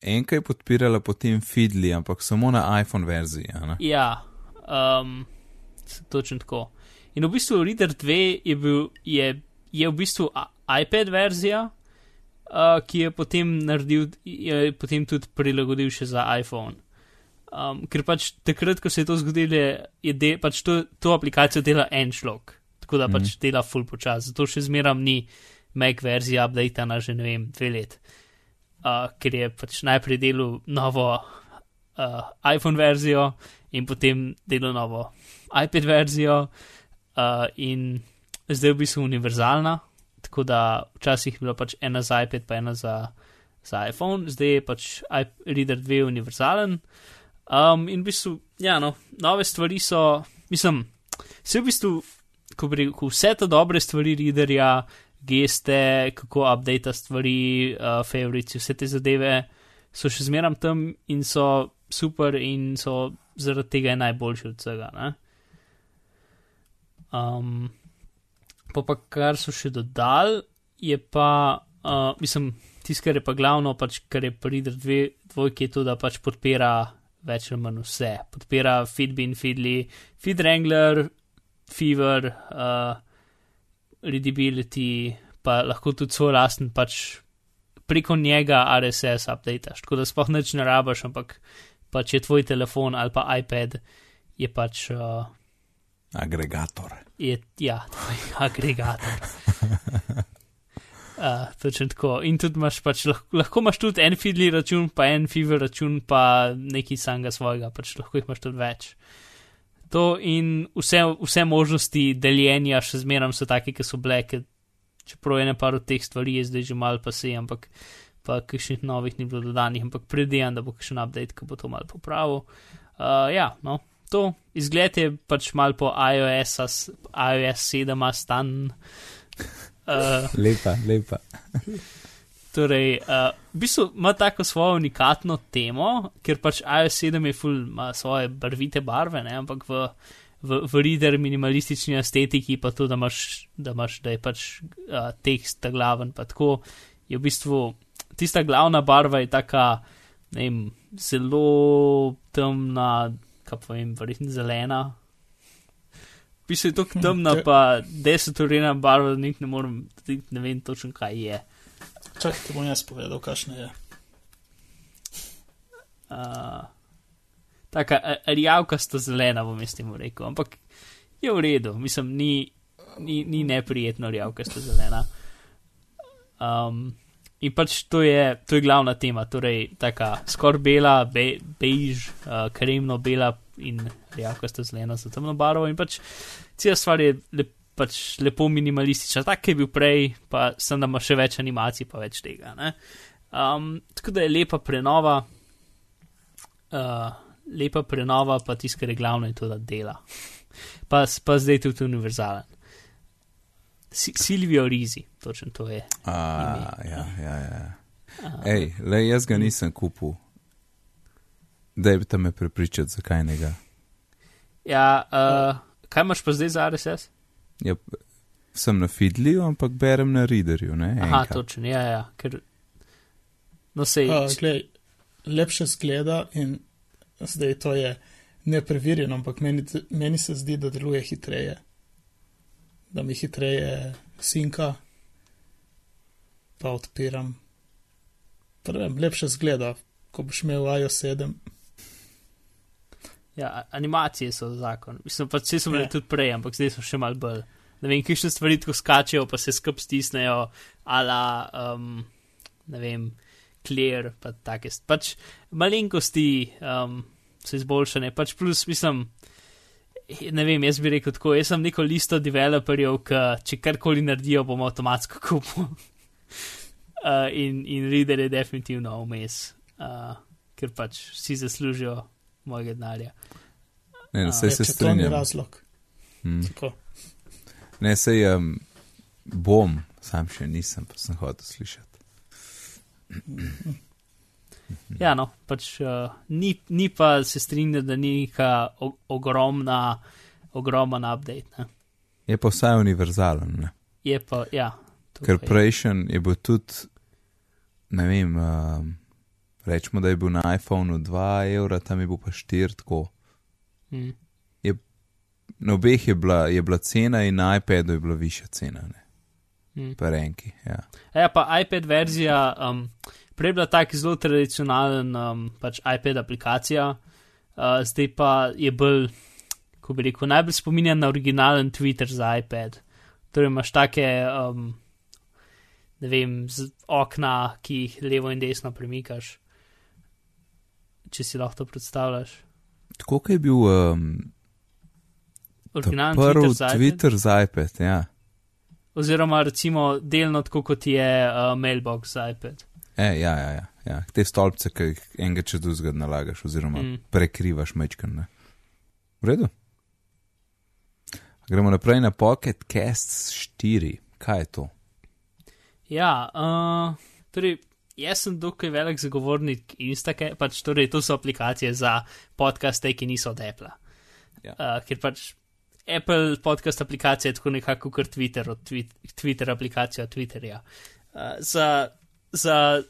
Enka je podpirala potem Fidli, ampak samo na iPhone verziji. Ja, um, točno tako. In v bistvu Reader 2 je, bil, je, je v bistvu iPad verzija, uh, ki je potem naredil, je potem tudi prilagodil še za iPhone. Um, ker pač takrat, ko se je to zgodilo, je de, pač to, to aplikacijo dela en šlok, tako da mm -hmm. pač dela full počas. Zato še zmeram ni Mac verzija update na že ne vem, dve let. Uh, ker je pač najprej delal novo uh, iPhone verzijo in potem delal novo iPad verzijo uh, in zdaj v bistvu univerzalna. Tako da včasih je bila pač ena za iPad, pa ena za, za iPhone, zdaj je pač iReader 2 univerzalen. Um, in v bistvu, ja, no, nove stvari so, mislim, vse v bistvu, ko bi rekel, vse te dobre stvari readerja, geste, kako update stvari, uh, favorites, vse te zadeve so še zmeram tam in so super in so zaradi tega najboljši od vsega. Um, pa, pa kar so še dodali, je pa, uh, mislim, tisto, kar je pa glavno, pač, kar je prider dve, dvojki, je to, da pač podpira več ali manj vse. Podpira Feedbin, Feedly, FeedWrangler, Fever, uh, Readability, pa lahko tudi svoj lasten pač preko njega RSS update. Tako da sploh neč ne rabaš, ampak pač je tvoj telefon ali pa iPad, je pač. Uh, Agregator. Je, ja, tvoj *laughs* agregator. Uh, točno tako. In tudi imaš pač, lahko, lahko imaš tudi en fidli račun, pa en fiver račun, pa neki samega svojega, pač lahko jih imaš tudi več. To in vse, vse možnosti deljenja še zmeram so take, ki so bile, ker čeprav je ne par od teh stvari, je zdaj že mal pa se, ampak pa kakšnih novih ni bilo dodanih, ampak predvidevam, da bo kakšen update, ki bo to mal popravil. Uh, ja, no, to izgled je pač mal po iOS, iOS 7 stan. Uh, *laughs* lepa, lepa. Torej, uh, v bistvu ima tako svojo unikatno temo, ker pač iOS 7 je full, ima svoje barvite barve, ne? ampak v, v, v reader minimalistični estetiki pa to, da imaš, da, imaš, da je pač uh, tekst ta glaven, pa tako je v bistvu tista glavna barva je taka, ne vem, zelo temna, kaj pa vem, verjetno zelena. V bistvu je to temna, pa desetorina barva, da ne morem, ne vem točno kaj je. Čakaj, ti bom jaz povedal, kakšne je. Uh, taka rjavka sta zelena, bom jaz temu rekel, ampak je v redu, mislim, ni, ni, ni neprijetno rjavka sta zelena. Um, in pač to je, to je glavna tema, torej taka skoraj bela, be, bež, uh, kremno bela in rjavka sta zelena za temno barvo in pač cela stvar je lepo pač lepo minimalistična, tak je bil prej, pa sem da ima še več animacij, pa več tega. Um, tako da je lepa prenova, uh, lepa prenova, pa tisto, kar je glavno, je to, da dela. Pa, pa zdaj tudi univerzalen. Silvijo Rizi, točno to je. A, ja, ja, ja. Ej, le jaz ga nisem kupil. Da bi te me prepričal, zakaj ne ga. Ja, uh, kaj imaš pa zdaj za RSS? Ja, sem na Fidliju, ampak berem na Readerju. Ne, Aha, točno, ja, ja. Ker, no, sej, uh, glej, lepše zgleda in zdaj to je nepreverjeno, ampak meni, meni se zdi, da deluje hitreje. Da mi hitreje sinka, pa odpiram. Prvem, lepše zgleda, ko boš imel iOS 7. Ja, animacije so zakon. Mislim, pa vse so bile ja. tudi prej, ampak zdaj so še mal bolj. Ne vem, kakšne stvari tako skačejo, pa se skup stisnejo, ala, um, ne vem, clear, pa take. Pač malenkosti um, so izboljšane, pač plus, mislim, ne vem, jaz bi rekel tako, jaz sem neko listo developerjev, ki če karkoli naredijo, bomo avtomatsko kupili. *laughs* uh, in, in reader je definitivno vmes, uh, ker pač vsi zaslužijo mojega denarja. Ne, ne, se, se strinjam. To je razlog. Hmm. Ne, se je um, bom, sam še nisem, pa sem hotel slišati. *clears throat* ja, no, pač uh, ni, ni pa se strinjam, da ni neka ogromna, ogromen update. Ne? Je pa vsaj univerzalen. Ne? Je pa, ja. Ker prejšen je bil tudi, ne vem. Uh, rečemo, da je bil na iPhonu 2 evra, tam je bil pa 4 tako. Mm. Je, na obeh je bila, je bila cena in na iPadu je bila višja cena. Mm. Pa renki. Ja. ja, pa iPad verzija, um, prej je bila tako zelo tradicionalen, um, pač iPad aplikacija, uh, zdaj pa je bolj, ko bi rekel, najbolj spominjan na originalen Twitter za iPad. Torej imaš take. Um, Ne vem, z okna, ki jih levo in desno premikaš če si lahko to predstavljaš. Tako je bil um, originalni prvi Twitter, Twitter za iPad. Ja. Oziroma, recimo, delno tako kot je uh, Mailbox za iPad. E, ja, ja, ja, ja. Te stolpce, ki jih enega čez drugega nalagaš, oziroma mm. prekrivaš mečkan. V redu. Gremo naprej na Pocket Cast 4. Kaj je to? Ja, uh, torej jaz sem dokaj velik zagovornik Instake, pač torej to so aplikacije za podcaste, ki niso od Apple. Ja. Uh, ker pač Apple podcast aplikacija je tako nekako kot Twitter, od tweet, Twitter aplikacija od Twitterja. Uh, za, za,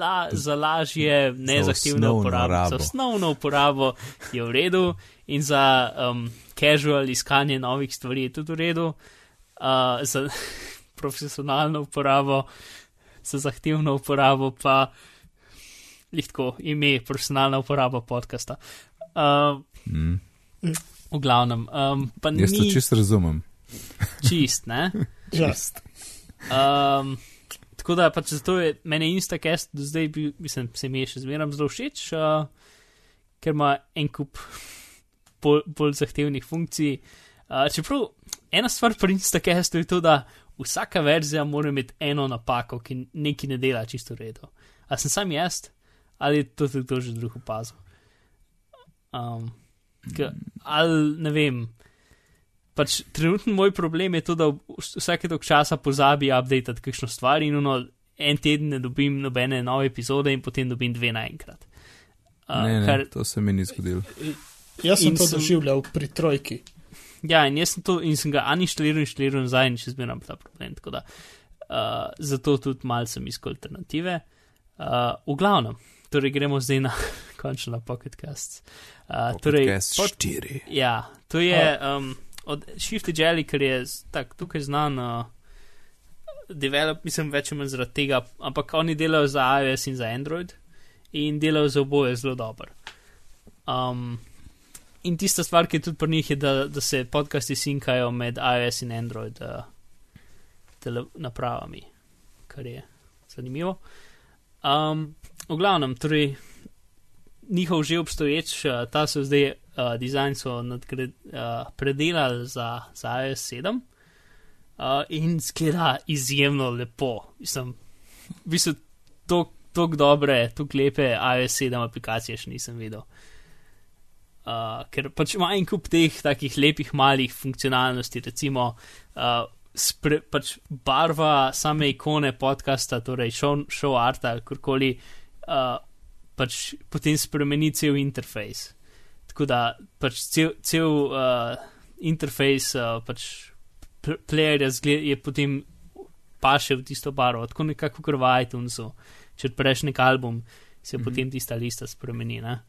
la, za lažje, nezahtevno uporabo, za osnovno uporabo je v redu in za um, casual iskanje novih stvari je tudi v redu. Uh, za *laughs* profesionalno uporabo za zahtevno uporabo, pa lahko ime, personalna uporaba podcasta. Uh, mm. V glavnem, um, pa Jaz ni. to čist razumem. *laughs* Čist, ne? Just. Um, tako da pač zato je meni Instacast do zdaj, bil, mislim, se mi je še zmeraj zelo všeč, uh, ker ima en kup bolj, bolj zahtevnih funkcij. Uh, čeprav ena stvar pri Instacastu je to, da vsaka verzija mora imeti eno napako, ki nekaj ne dela čisto redo. A sem sam jaz, ali to tudi kdo že drug opazil? Um, k, ali ne vem. Pač trenutno moj problem je to, da vsake tok časa pozabi update kakšno stvar in ono, en teden ne dobim nobene nove epizode in potem dobim dve naenkrat. Uh, ne, ne, kar, to se mi ni zgodilo. Jaz sem to sem, doživljal pri trojki. Ja, in jaz sem to in sem ga ani inštaliral in inštaliral nazaj in še zmeraj ta problem. Da, uh, zato tudi malce sem iskal alternative. Uh, v glavnem, torej gremo zdaj na *laughs* končno na Pocketcast. Uh, torej, pod 4. Ja, to je um, od Shifty Jelly, ker je tak, tukaj znan. Uh, Develop, mislim, več ali manj zaradi tega, ampak oni delajo za iOS in za Android in delajo za oboje zelo dobro. Um, in tista stvar, ki je tudi pri njih, je, da, da se podcasti sinkajo med iOS in Android uh, napravami, kar je zanimivo. Um, v glavnem, torej, njihov že obstoječ, uh, ta so zdaj uh, dizajn so nadgred, uh, predelali za, za iOS 7 uh, in zgleda izjemno lepo. Mislim, v bistvu, tako dobre, tako lepe iOS 7 aplikacije še nisem videl. Uh, ker pač ima en kup teh takih lepih malih funkcionalnosti, recimo uh, spre, pač barva same ikone podcasta, torej show, show art ali karkoli, uh, pač potem spremeni cel interfejs. Tako da pač cel, cel uh, interfejs, uh, pač player je potem paše v tisto barvo, tako nekako kot v iTunesu. Če odpreš nek album, se mm -hmm. potem tista lista spremeni. Ne?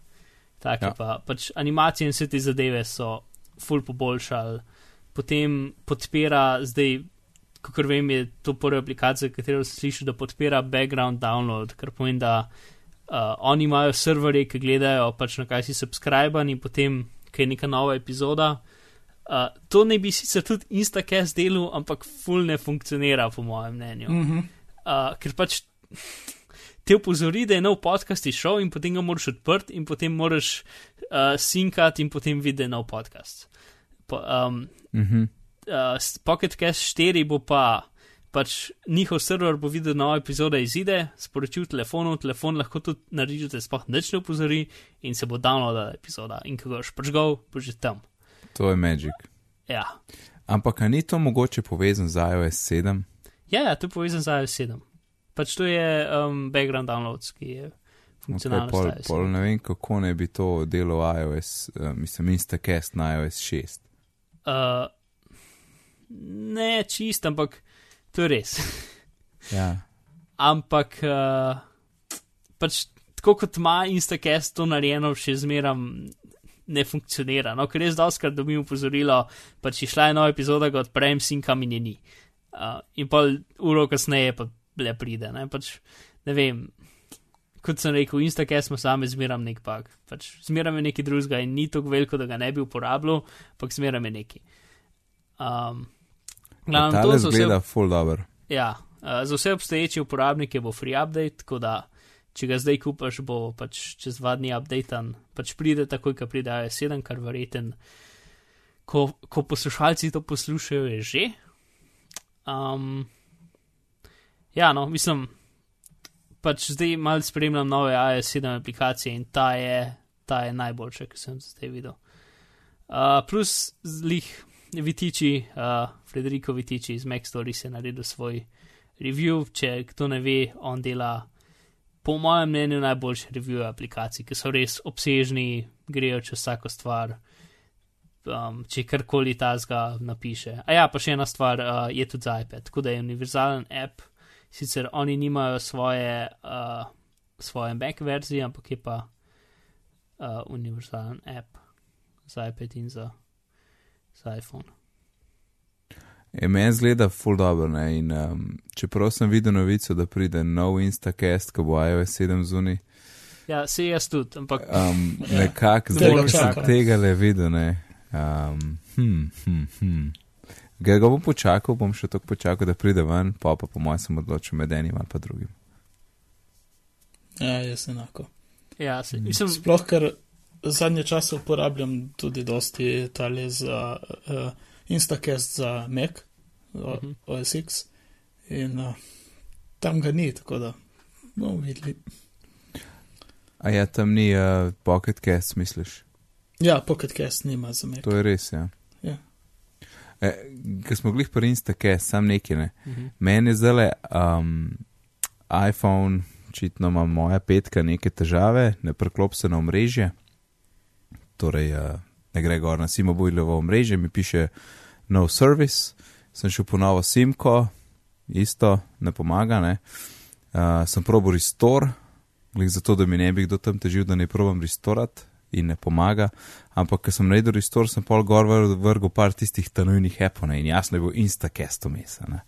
Tako ja. pa, pač animacije in vse te zadeve so full poboljšali. Potem podpira, zdaj, kako vem, je to prva aplikacija, katero sem slišal, da podpira background download, kar pomeni, da uh, oni imajo serverje, ki gledajo, pač na kaj si subscriben in potem, kaj je neka nova epizoda. Uh, to ne bi sicer tudi Instacast delal, ampak full ne funkcionira, po mojem mnenju. Mm -hmm. uh, ker pač te upozori, da je nov podcast išel in potem ga moraš odprt in potem moraš uh, sinkati in potem videti nov podcast. Po, um, -hmm. uh, Pocket Cast 4 bo pa. Pač njihov server bo videl nove epizode izide, sporočil telefonu, telefon lahko tudi naredi, da sploh nič ne upozori in se bo downloadila epizoda. In ko boš pržgal, boš že tam. To je magic. Ja. Ampak ni to mogoče povezan z iOS 7? Ja, ja, to je povezan z iOS 7 pač to je um, background downloads, ki je funkcionalen. Okay, pol, pol ne vem, kako ne bi to delo iOS, uh, mislim, Instacast na iOS 6. Uh, ne čist, ampak to je res. *laughs* ja. Ampak uh, pač tako kot ima Instacast to narejeno, še zmeram. Ne funkcionira, no, ker res doskrat dobim upozorilo, pa če šla je nova epizoda, ga odprem, sinkam in je ni. Uh, in pa uro kasneje pa le pride. Ne, pač, ne vem, kot sem rekel, Instagram smo sami zmeram nek pak. Pač, zmeram je nekaj drugega in ni tako veliko, da ga ne bi uporabljal, ampak zmeram je neki. Um, glavno, to zgleda vse, full dobro. Ja, uh, za vse obstoječe uporabnike bo free update, tako da če ga zdaj kupaš, bo pač čez dva dni updaten, pač pride takoj, ko pride AS7, kar verjeten. Ko, ko poslušalci to poslušajo, je že. Um, Ja, no, mislim, pač zdaj malo spremljam nove AS7 aplikacije in ta je, ta je najboljša, ki sem zdaj videl. Uh, plus zlih Vitiči, uh, Frederico Vitiči iz Maxstory je naredil svoj review. Če kdo ne ve, on dela, po mojem mnenju, najboljše review aplikacij, ki so res obsežni, grejo čez vsako stvar. Um, če karkoli ta zga napiše. A ja, pa še ena stvar uh, je tudi za iPad, tako da je univerzalen app sicer oni nimajo svoje, uh, svoje Mac verzije, ampak je pa uh, univerzalen app za iPad in za, za iPhone. Je meni zgleda full dobro, ne? In um, čeprav sem videl novico, da pride nov Instacast, ko bo iOS 7 zunaj. Ja, se jaz tudi, ampak. Um, nekako, zdaj, ko sem tega le videl, ne. Um, hm, hm, hm. Ga, ga bom počakal, bom še tako počakal, da pride ven, pa pa po mojem sem odločil med enim ali pa drugim. Ja, jaz enako. Ja, se, mislim, Sploh, ker zadnje čase uporabljam tudi dosti tale za uh, Instacast za Mac, o, Mhm. OS X, in uh, tam ga ni, tako da bomo videli. A ja, tam ni uh, Pocket Cast, misliš? Ja, Pocket Cast nima za Mac. To je res, ja. Ja. E, Ker smo glih pri Instacast, sam neki ne. Mhm. Meni je zdaj um, iPhone, očitno ima moja petka neke težave, ne preklop se na omrežje. Torej, uh, ne gre gor na Simobilovo omrežje, mi piše no service, sem šel po novo simko, isto, ne pomaga. Ne. Uh, sem probil restore, glih zato, da mi ne bi kdo tam težil, da ne probam restorat in ne pomaga. Ampak, ker sem naredil restore, sem pol gor vrgel par tistih tanujnih appov ne, in jasno je bil Instacast vmes. a ne.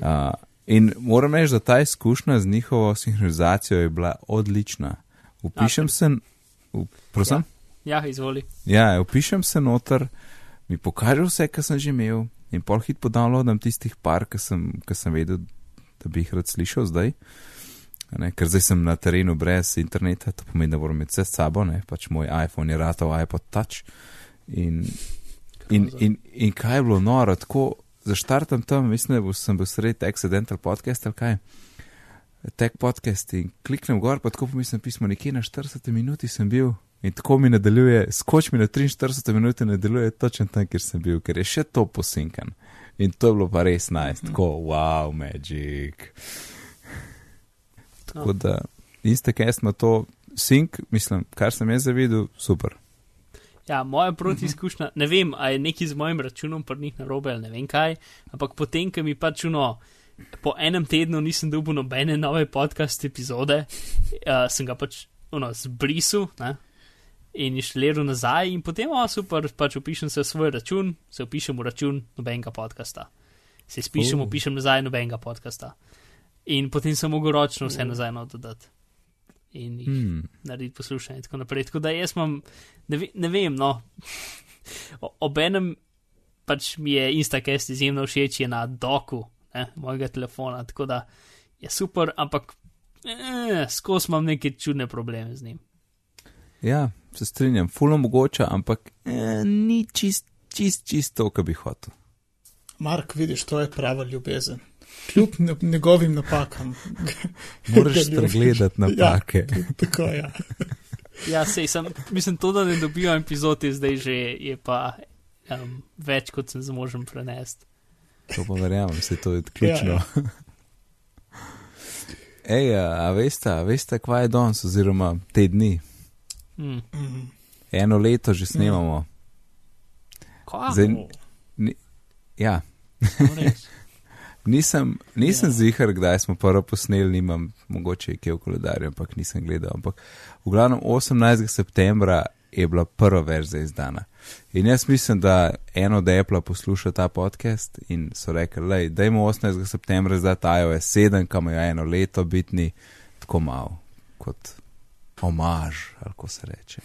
Uh, in moram reči, da ta izkušnja z njihovo sinhronizacijo je bila odlična. Upišem se, prosim? ja, izvoli. Ja, upišem se noter, mi pokaže vse, kar sem že imel, in pol hit podownloadam tistih par, ki sem, sem vedel, da bi jih rad slišal zdaj. A Ne, ker zdaj sem na terenu brez interneta, to pomeni, da moram imeti vse s sabo, ne, pač moj iPhone je ratov iPod Touch. In, in, in, in kaj je bilo noro, tako zaštartam tam, mislim, da sem bil sredi Accidental podcast ali kaj. Tek podcast in kliknem gor, pa tako pomislim pismo, nekje na 40 minuti sem bil in tako mi nadaljuje, skoč mi na 43 minute nadaljuje točno tam, kjer sem bil, ker je še to posinkan. In to je bilo pa res najs, nice. tako wow, magic. Tako da Instacast ima to sink, mislim, kar sem jaz zavidel, super. Ja, moja protiizkušnja, ne vem, a je nekaj z mojim računom pri njih narobe ali ne vem kaj, ampak potem, ko mi pač uno, po enem tednu nisem dobil nobene nove podcast epizode, uh, sem ga pač uno, zbrisal ne? in išliral nazaj in potem, o super, pač upišem se v svoj račun, se upišem v račun nobenega podcasta. Se spišem, Oh. upišem nazaj nobenega podcasta. In potem sem mogel ročno vse nazaj not dodati. In jih Hmm. narediti poslušanje in tako naprej. Tako da jaz imam, ne, ve, ne vem, no, obenem pač mi je Instacast izjemno všeč je na doku ne, mojega telefona, tako da je super, ampak eh, skozi imam neke čudne probleme z njim. Ja, se strinjam, fulno mogoče, ampak eh, ni čist, čist, čist to, kar bi hotel. Mark, vidiš, to je prava ljubezen. Kljub njegovim napakam. Moraš pregledati napake. Ja, tako je. Ja. Ja, sej sem, mislim, to, da ne dobivam epizod, je zdaj že je pa um, več, kot sem zmožen prenesti. To pa verjamem, se to je ključno. Ja, Ej, a, a veste, a veste, kva je danes, oziroma te dni? Mm. Eno leto že snemamo. Kaj? Zdaj, O, ja, No. Nisem, nisem Ja. zihar, kdaj smo prvo posneli, nimam mogoče je kje v koledarju, ampak nisem gledal. Ampak v glavnem 18. septembra je bila prva verzija izdana. In jaz mislim, da eno od Apple posluša ta podcast in so rekli, da dajmo 18. septembra zdaj iOS 7, kam je eno leto bitni, tako malo kot omaž, ali ko se reče.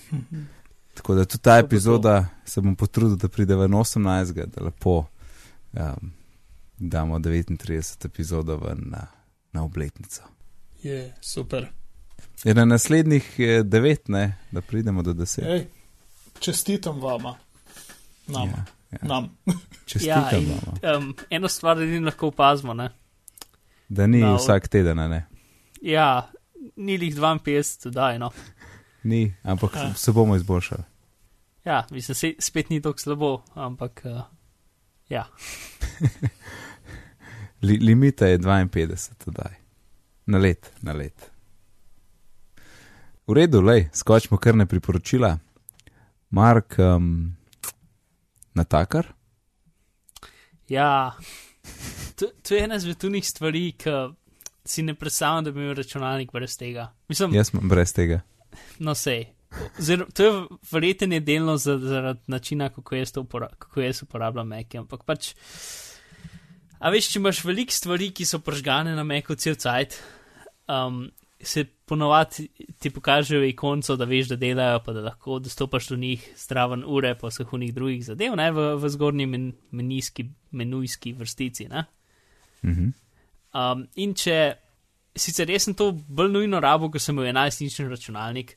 Tako da tudi ta epizoda se bom potrudil, da pride ven 18. da lepo um, damo 39 epizodo ven na, na obletnico. Je super. Je na naslednjih eh, devet, ne, da pridemo do deset. Ej, čestitam vama. Nam. Ja, ja. Nam. Čestitam Ja, in, vam, um, eno stvar edino lahko opazimo, ne? da ni na- vsak teden, a ne. Ja, ni jih 52, daj, no. *laughs* Ni, ampak Ja. se bomo izboljšali. Ja, mislim, se, spet ni tako slabo, ampak uh, ja. *laughs* Li, limita je 52, tedaj. Na let, na let. V redu, lej, skočimo kar ne priporočila. Mark, um, natakar? Ja, to, to je ena izmed tunih stvari, ki si ne predstavljam, da bi imel računalnik brez tega. Mislim, Jaz sem brez tega. no sej. Zer, to je verjetno je delno za- zaradi načina, kako jaz, upora, kako jaz uporabljam Mac, ampak pač. A veš, če imaš veliko stvari, ki so pržgane na Macu cel cajt, um, se ponovadi ti pokažejo ikonco, da veš, da delajo, pa da lahko dostopaš do njih zdraven ure, pa vseh unih drugih zadev, ne v, v zgornji men, menijski, menujski vrstici. Ne? Mhm. Um, in če sicer res sem to bolj nujno rabo, ker sem imel 11-inčni računalnik,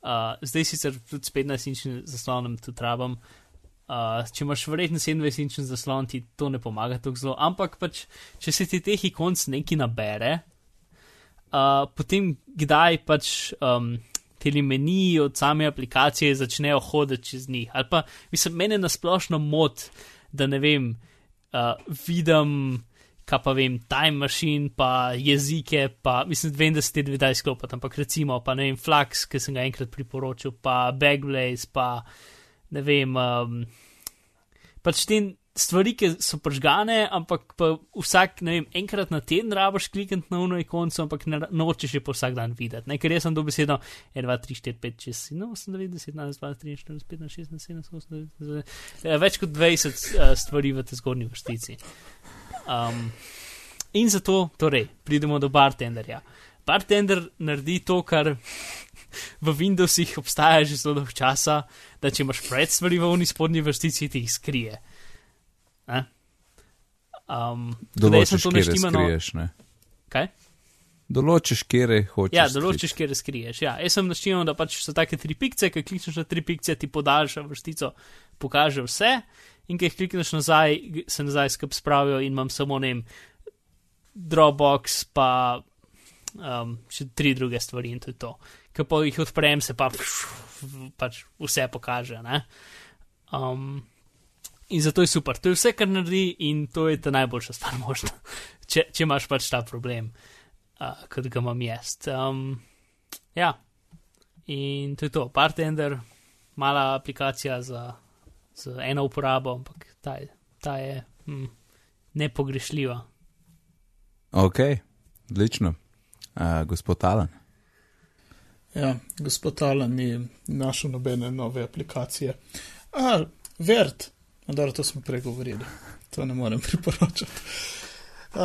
uh, zdaj sicer tudi s 15-inčnim zaslonom tudi rabam. Uh, če imaš verjetno 27-inčni zaslon, ti to ne pomaga tako zelo, ampak pač, če se ti teh ikonc nekaj nabere, uh, potem kdaj pač um, te meniji od same aplikacije začnejo hoditi čez njih. Ali pa, mislim, mene nasplošno mod, da ne vem, uh, vidim kaj pa vem, time machine, pa jezike, pa mislim, vem, da se ti dve daj sklopiti, ampak recimo, pa ne vem, Flux, ki sem ga enkrat priporočil, pa Backblaze, pa ne vem, um, pač te stvari, ki so pržgane, ampak pa vsak, ne vem, enkrat na teden rabaš klikati na uno ikonco, ampak ne, nočeš je pa vsak dan videti. Ne, ker jaz sem dobesedno 1, 2, 3, 4, 5, 6, 7, 8, 9, 10, 11, 12, 13, 14, 15, 16, 17, 18, 19, 20, več kot 20 uh, stvari v tej zgornji vrstici. Um, in zato, torej, pridemo do bartenderja. Bartender naredi to, kar v Windowsih obstaja že zelo dolgo časa, da če imaš pred stvari v uni spodnji vrstici, ti jih skrije. Um, določiš, kje skriješ. Ne? Kaj? Določiš, kje hočeš. Ja, določiš, kje skriješ. Ja. Jaz sem naštimal, da pač so take tri pikce, ki klikneš na tri pikce, ti podaljša vrstico, pokaže vse in ki jih klikneš nazaj, se nazaj skup spravijo in imam samo ne vem, Dropbox, pa um, še tri druge stvari in to je to. Ko pa jih odprem, se pa pač vse pokaže. Um, in zato je super. To je vse, kar naredi in to je ta najboljša stvar *laughs* možna, če, če imaš pač ta problem, uh, kot ga imam jaz. Um, ja, in to je to. Partender, mala aplikacija za z eno uporabo, ampak ta ta je hm, nepogrešljiva. Ok, odlično. Uh, gospod Alan. Ja, gospod Alan ni našel nobene nove aplikacije. A, Vert, dobro, to smo pregovorili, to ne morem *laughs* priporočati. Uh,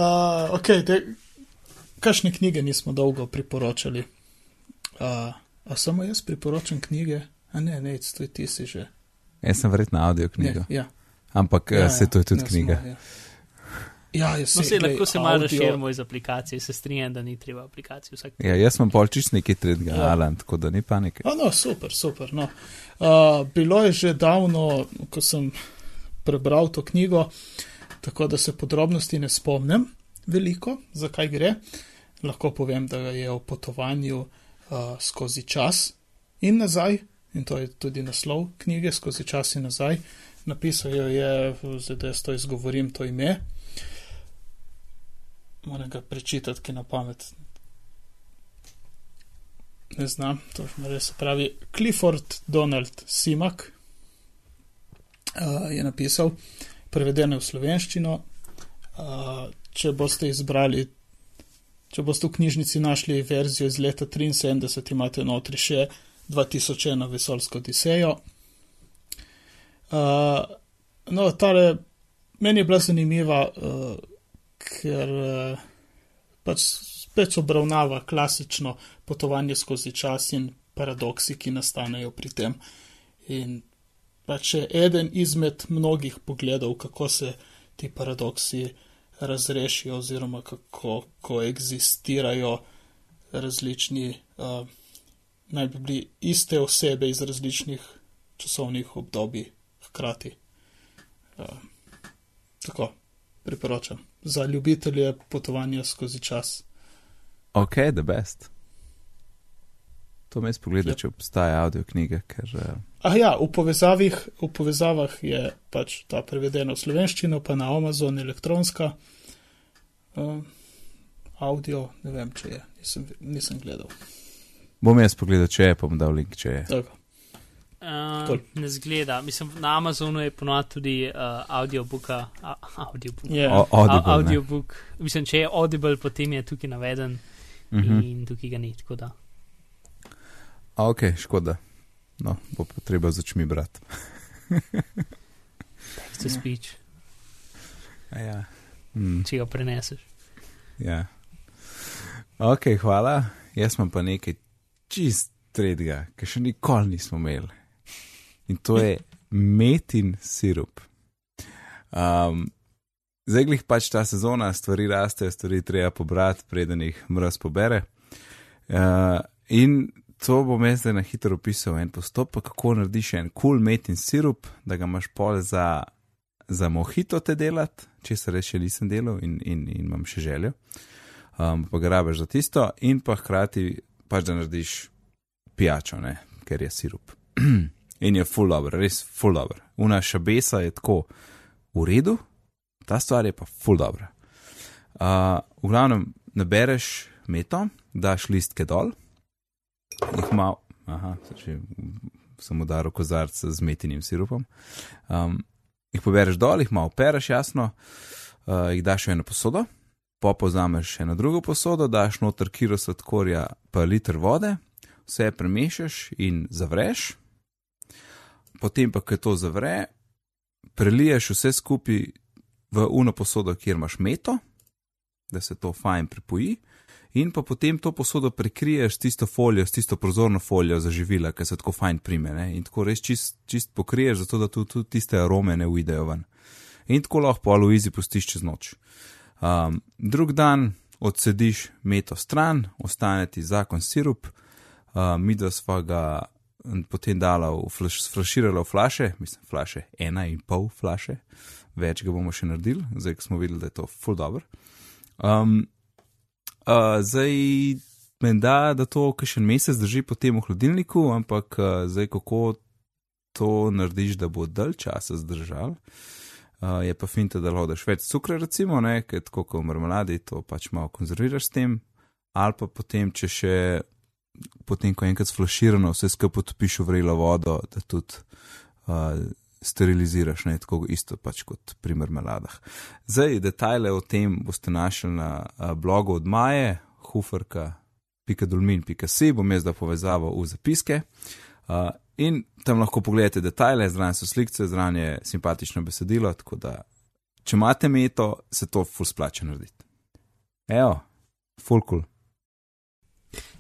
ok, te, kakšne knjige nismo dolgo priporočali? Uh, a samo jaz priporočam knjige? A ne, ne, to je ti si že. Jaz sem verjetno audio knjigo. Ja, ja. Ampak ja, se to je tudi ja, knjiga. Smo, ja. Ja, jaz no, se lahko se malo razširimo iz aplikacije, se strinjam, da ni treba aplikacije vsak. Ja, jaz sem pol čist neki tretjega, ja. Alan, tako da ni panike. A, no, super, super. No. Uh, bilo je že davno, ko sem prebral to knjigo, tako da se podrobnosti ne spomnim veliko, zakaj gre. Lahko povem, da je o potovanju uh, skozi čas in nazaj, in to je tudi naslov knjige, skozi čas in nazaj. Napisal jo je, zdaj da jaz to izgovorim, to ime. Moram ga prečitati, ki na pamet. Ne znam, to res pravi. Clifford Donald Simak uh, je napisal, prevedeno v slovenščino. Uh, če boste izbrali, če boste v knjižnici našli verzijo iz leta 73, imate notri še 2001 vesolsko Odisejo. Uh, no, tale meni je bila zanimiva, uh, ker uh, pač spet obravnava klasično potovanje skozi čas in paradoksi, ki nastanejo pri tem. In pač je eden izmed mnogih pogledov, kako se ti paradoksi razrešijo, oziroma kako koexistirajo različni. Uh, naj bi bili iste osebe iz različnih časovnih obdobij hkrati. Uh, tako, priporočam. Za ljubitelje potovanja skozi čas. Ok, the best. To me spogleda, Ja. če obstaja audio knjiga, ker uh, Ah, ja, v, povezavih, v povezavah je pač ta prevedena v slovenščino, pa na Amazon elektronska. Uh, audio, ne vem, če je, nisem, nisem gledal. bom jaz pogledal, če je, pa bom dal link, če je. Tako. Uh, ne zgleda. Mislim, na Amazonu je ponovadi tudi uh, audiobooka. A, audiobook. Je. O- Audible, A, ne. audiobook. Mislim, če je Audible, potem je tukaj naveden Mhm. in tukaj ga ni. Tako da. A, Ok, škoda. No, bo pa treba z očmi brati. *laughs* Text to speech, A Ja. Mm, če ga preneseš. ja. Ok, hvala. jaz imam pa nekaj čist tretjega, ki še nikoli nismo imeli. In to je metin sirup. Um, zdaj glih pač ta sezona, stvari rastejo, stvari treba pobrati, preden jih mraz pobere. Uh, in to bom jaz zdaj na hitro opisal en postopek, kako narediš en kul cool metin sirup, da ga imaš pol za, za mohito te delati, če se reče, nisem delal in, in, in imam še željo. Um, pa ga rabiš za tisto, in pa hkrati pač da narediš pijačo, ne? ker je sirup. *clears throat* in je full dobro, res full dobro. Una šabesa je tako v redu, ta stvar je pa full dobro. Uh, v glavnem, nabereš meto, daš listke dol, jih malo, aha, če sem udaril kozarc z metinim sirupom. Um, jih pobereš dol, jih malo pereš, jasno, uh, jih daš v eno posodo, pa pozameš eno drugo posodo, daš noter kilo sladkorja, pa liter vode, vse premešaš in zavreš. Potem pa, ko to zavre, preliješ vse skupaj v uno posodo, kjer imaš meto, da se to fajn pripoji, in pa potem to posodo prekriješ s tisto folijo, s tisto prozorno folijo za živila, ki se tako fajn prime ne? in tako res čist, čist pokriješ, zato da tudi tu tiste arome ne uidejo ven. In tako lahko po aluizi pustiš čez noč. Um, drug dan odsediš meto stran, ostane ti zakon sirup, uh, mi dva sva ga potem dala v flaš, sflaširala v flaše, mislim, flaše, ena in pol flaše, več ga bomo še naredili, zdaj smo videli, da je to full dobro. Um, uh, zdaj, menda, da to še en mesec drži potem v hladilniku, ampak uh, zdaj, kako to narediš, da bo dalj časa zdržal. Uh, je pa finta, da lahko daš več cukra, recimo, ker tako kot v marmeladi, to pač malo konzerviraš s tem, ali pa potem, če še potem, ko je enkrat sflaširano, vse skupaj potopiš v vrelo vodo, da tudi uh, steriliziraš, ne tako isto pač kot pri marmeladah. Zdaj, detajle o tem boste našli na uh, blogu od Maje, huferka.dolmin.se, bom jaz da povezavo v zapiske. Uh, in tam lahko pogledate detajle, zraven so slike, zraven je simpatično besedilo, tako da če imate meto, se to ful splača narediti. Evo, full cool.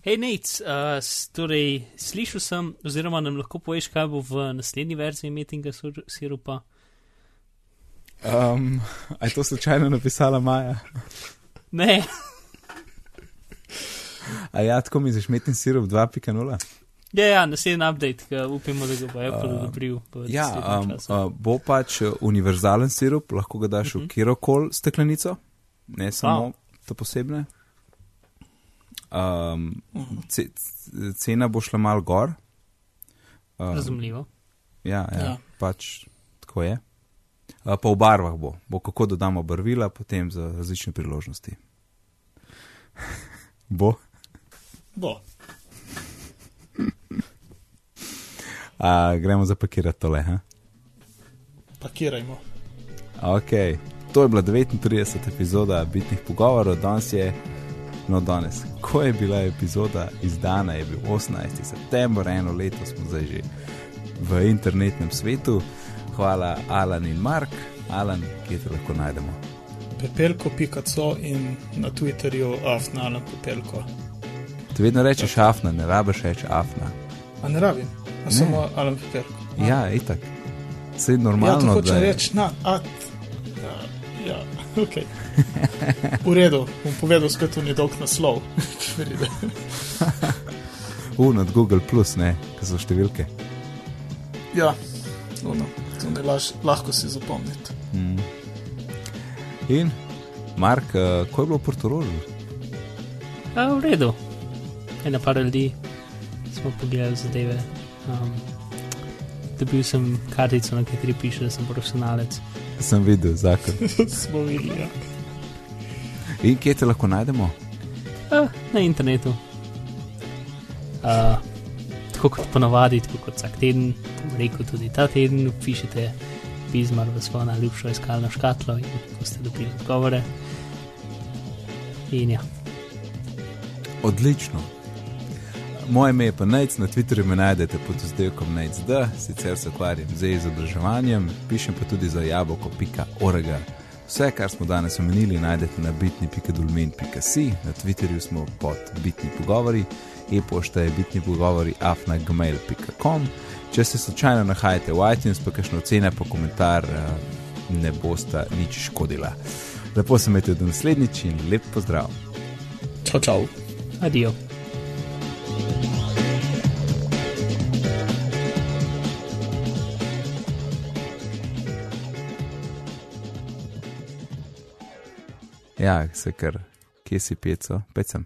Hej, Nec, uh, torej, slišal sem, oziroma nam lahko poveš, kaj bo v naslednji verziji metinga sirupa. Um, a je to slučajno napisala Maja? Ne. A ja, tako mi zaš metin sirup 2.0? Ja, ja, naslednji update, ki upamo, da ga bo Apple uh, odobril. Ja, um, uh, bo pač univerzalen sirup, lahko ga daš uh -huh. v mhm. kjerokoli steklenico, ne samo wow. to posebne. Um, cena bo šla mal gor. Um, Razumljivo. Ja, ja, ja, pač tako je. Uh, pa v barvah bo, bo kako dodamo barvila, potem za različne priložnosti. *laughs* bo. Bo. A, gremo zapakirati tole. Ha? Pakirajmo. Ok, to je bila 39. epizoda bitnih pogovorov, danes je. No, danes, ko je bila epizoda izdana, je bil 18. september, eno leto smo zdaj že v internetnem svetu. Hvala Alan in Mark, Alan, kje te lahko najdemo. Pepelko.co in na Twitterju afna ali pepelko. Ti vedno rečeš afna, ne rabiš reči afna. A ne rabim, a samo ali pepelko. Ja, itak. Vse je normalno. Ja, hoče reči na at. Ja, ja. ok. V redu, bom povedal, spet v nedolg naslov. *laughs* U, nad Google, plus, ne, kaj so številke. Ja, no, to ne laž, lahko si zapomniti. Mm. In, Mark, uh, ko je bilo v Portugalsku? V redu, ena par ljudi smo pogledali zadeve. Um, dobil sem kartico, na kateri piše, da sem profesionalec. Sem videl zakon. *laughs* smo videli. Ja. In kje te lahko najdemo? Uh, na internetu. Uh, tako kot ponovadi, tako kot vsak teden, rekel tudi ta teden, pišete pismo v svojo najljubšo iskalno škatlo in ko ste dobili odgovore. In ja. Odlično. Moje ime je pa Nec, na Twitterju me najdete pod izdelkom Nec.d, sicer se ukvarjam z izobraževanjem, pišem pa tudi za jabolko.org Vse, kar smo danes omenili, najdete na bitni.dolmen.si, na Twitterju smo pod bitni pogovori, e-pošta je bitni pogovori afnagmail.com. Če se slučajno nahajate v iTunes, pa kakšno ocene, pa komentar eh, ne bosta nič škodila. Lepo se imejte do naslednjič in lep pozdrav. Čau, čau. Adijo. Ja, se kar, kje si pico, pecem.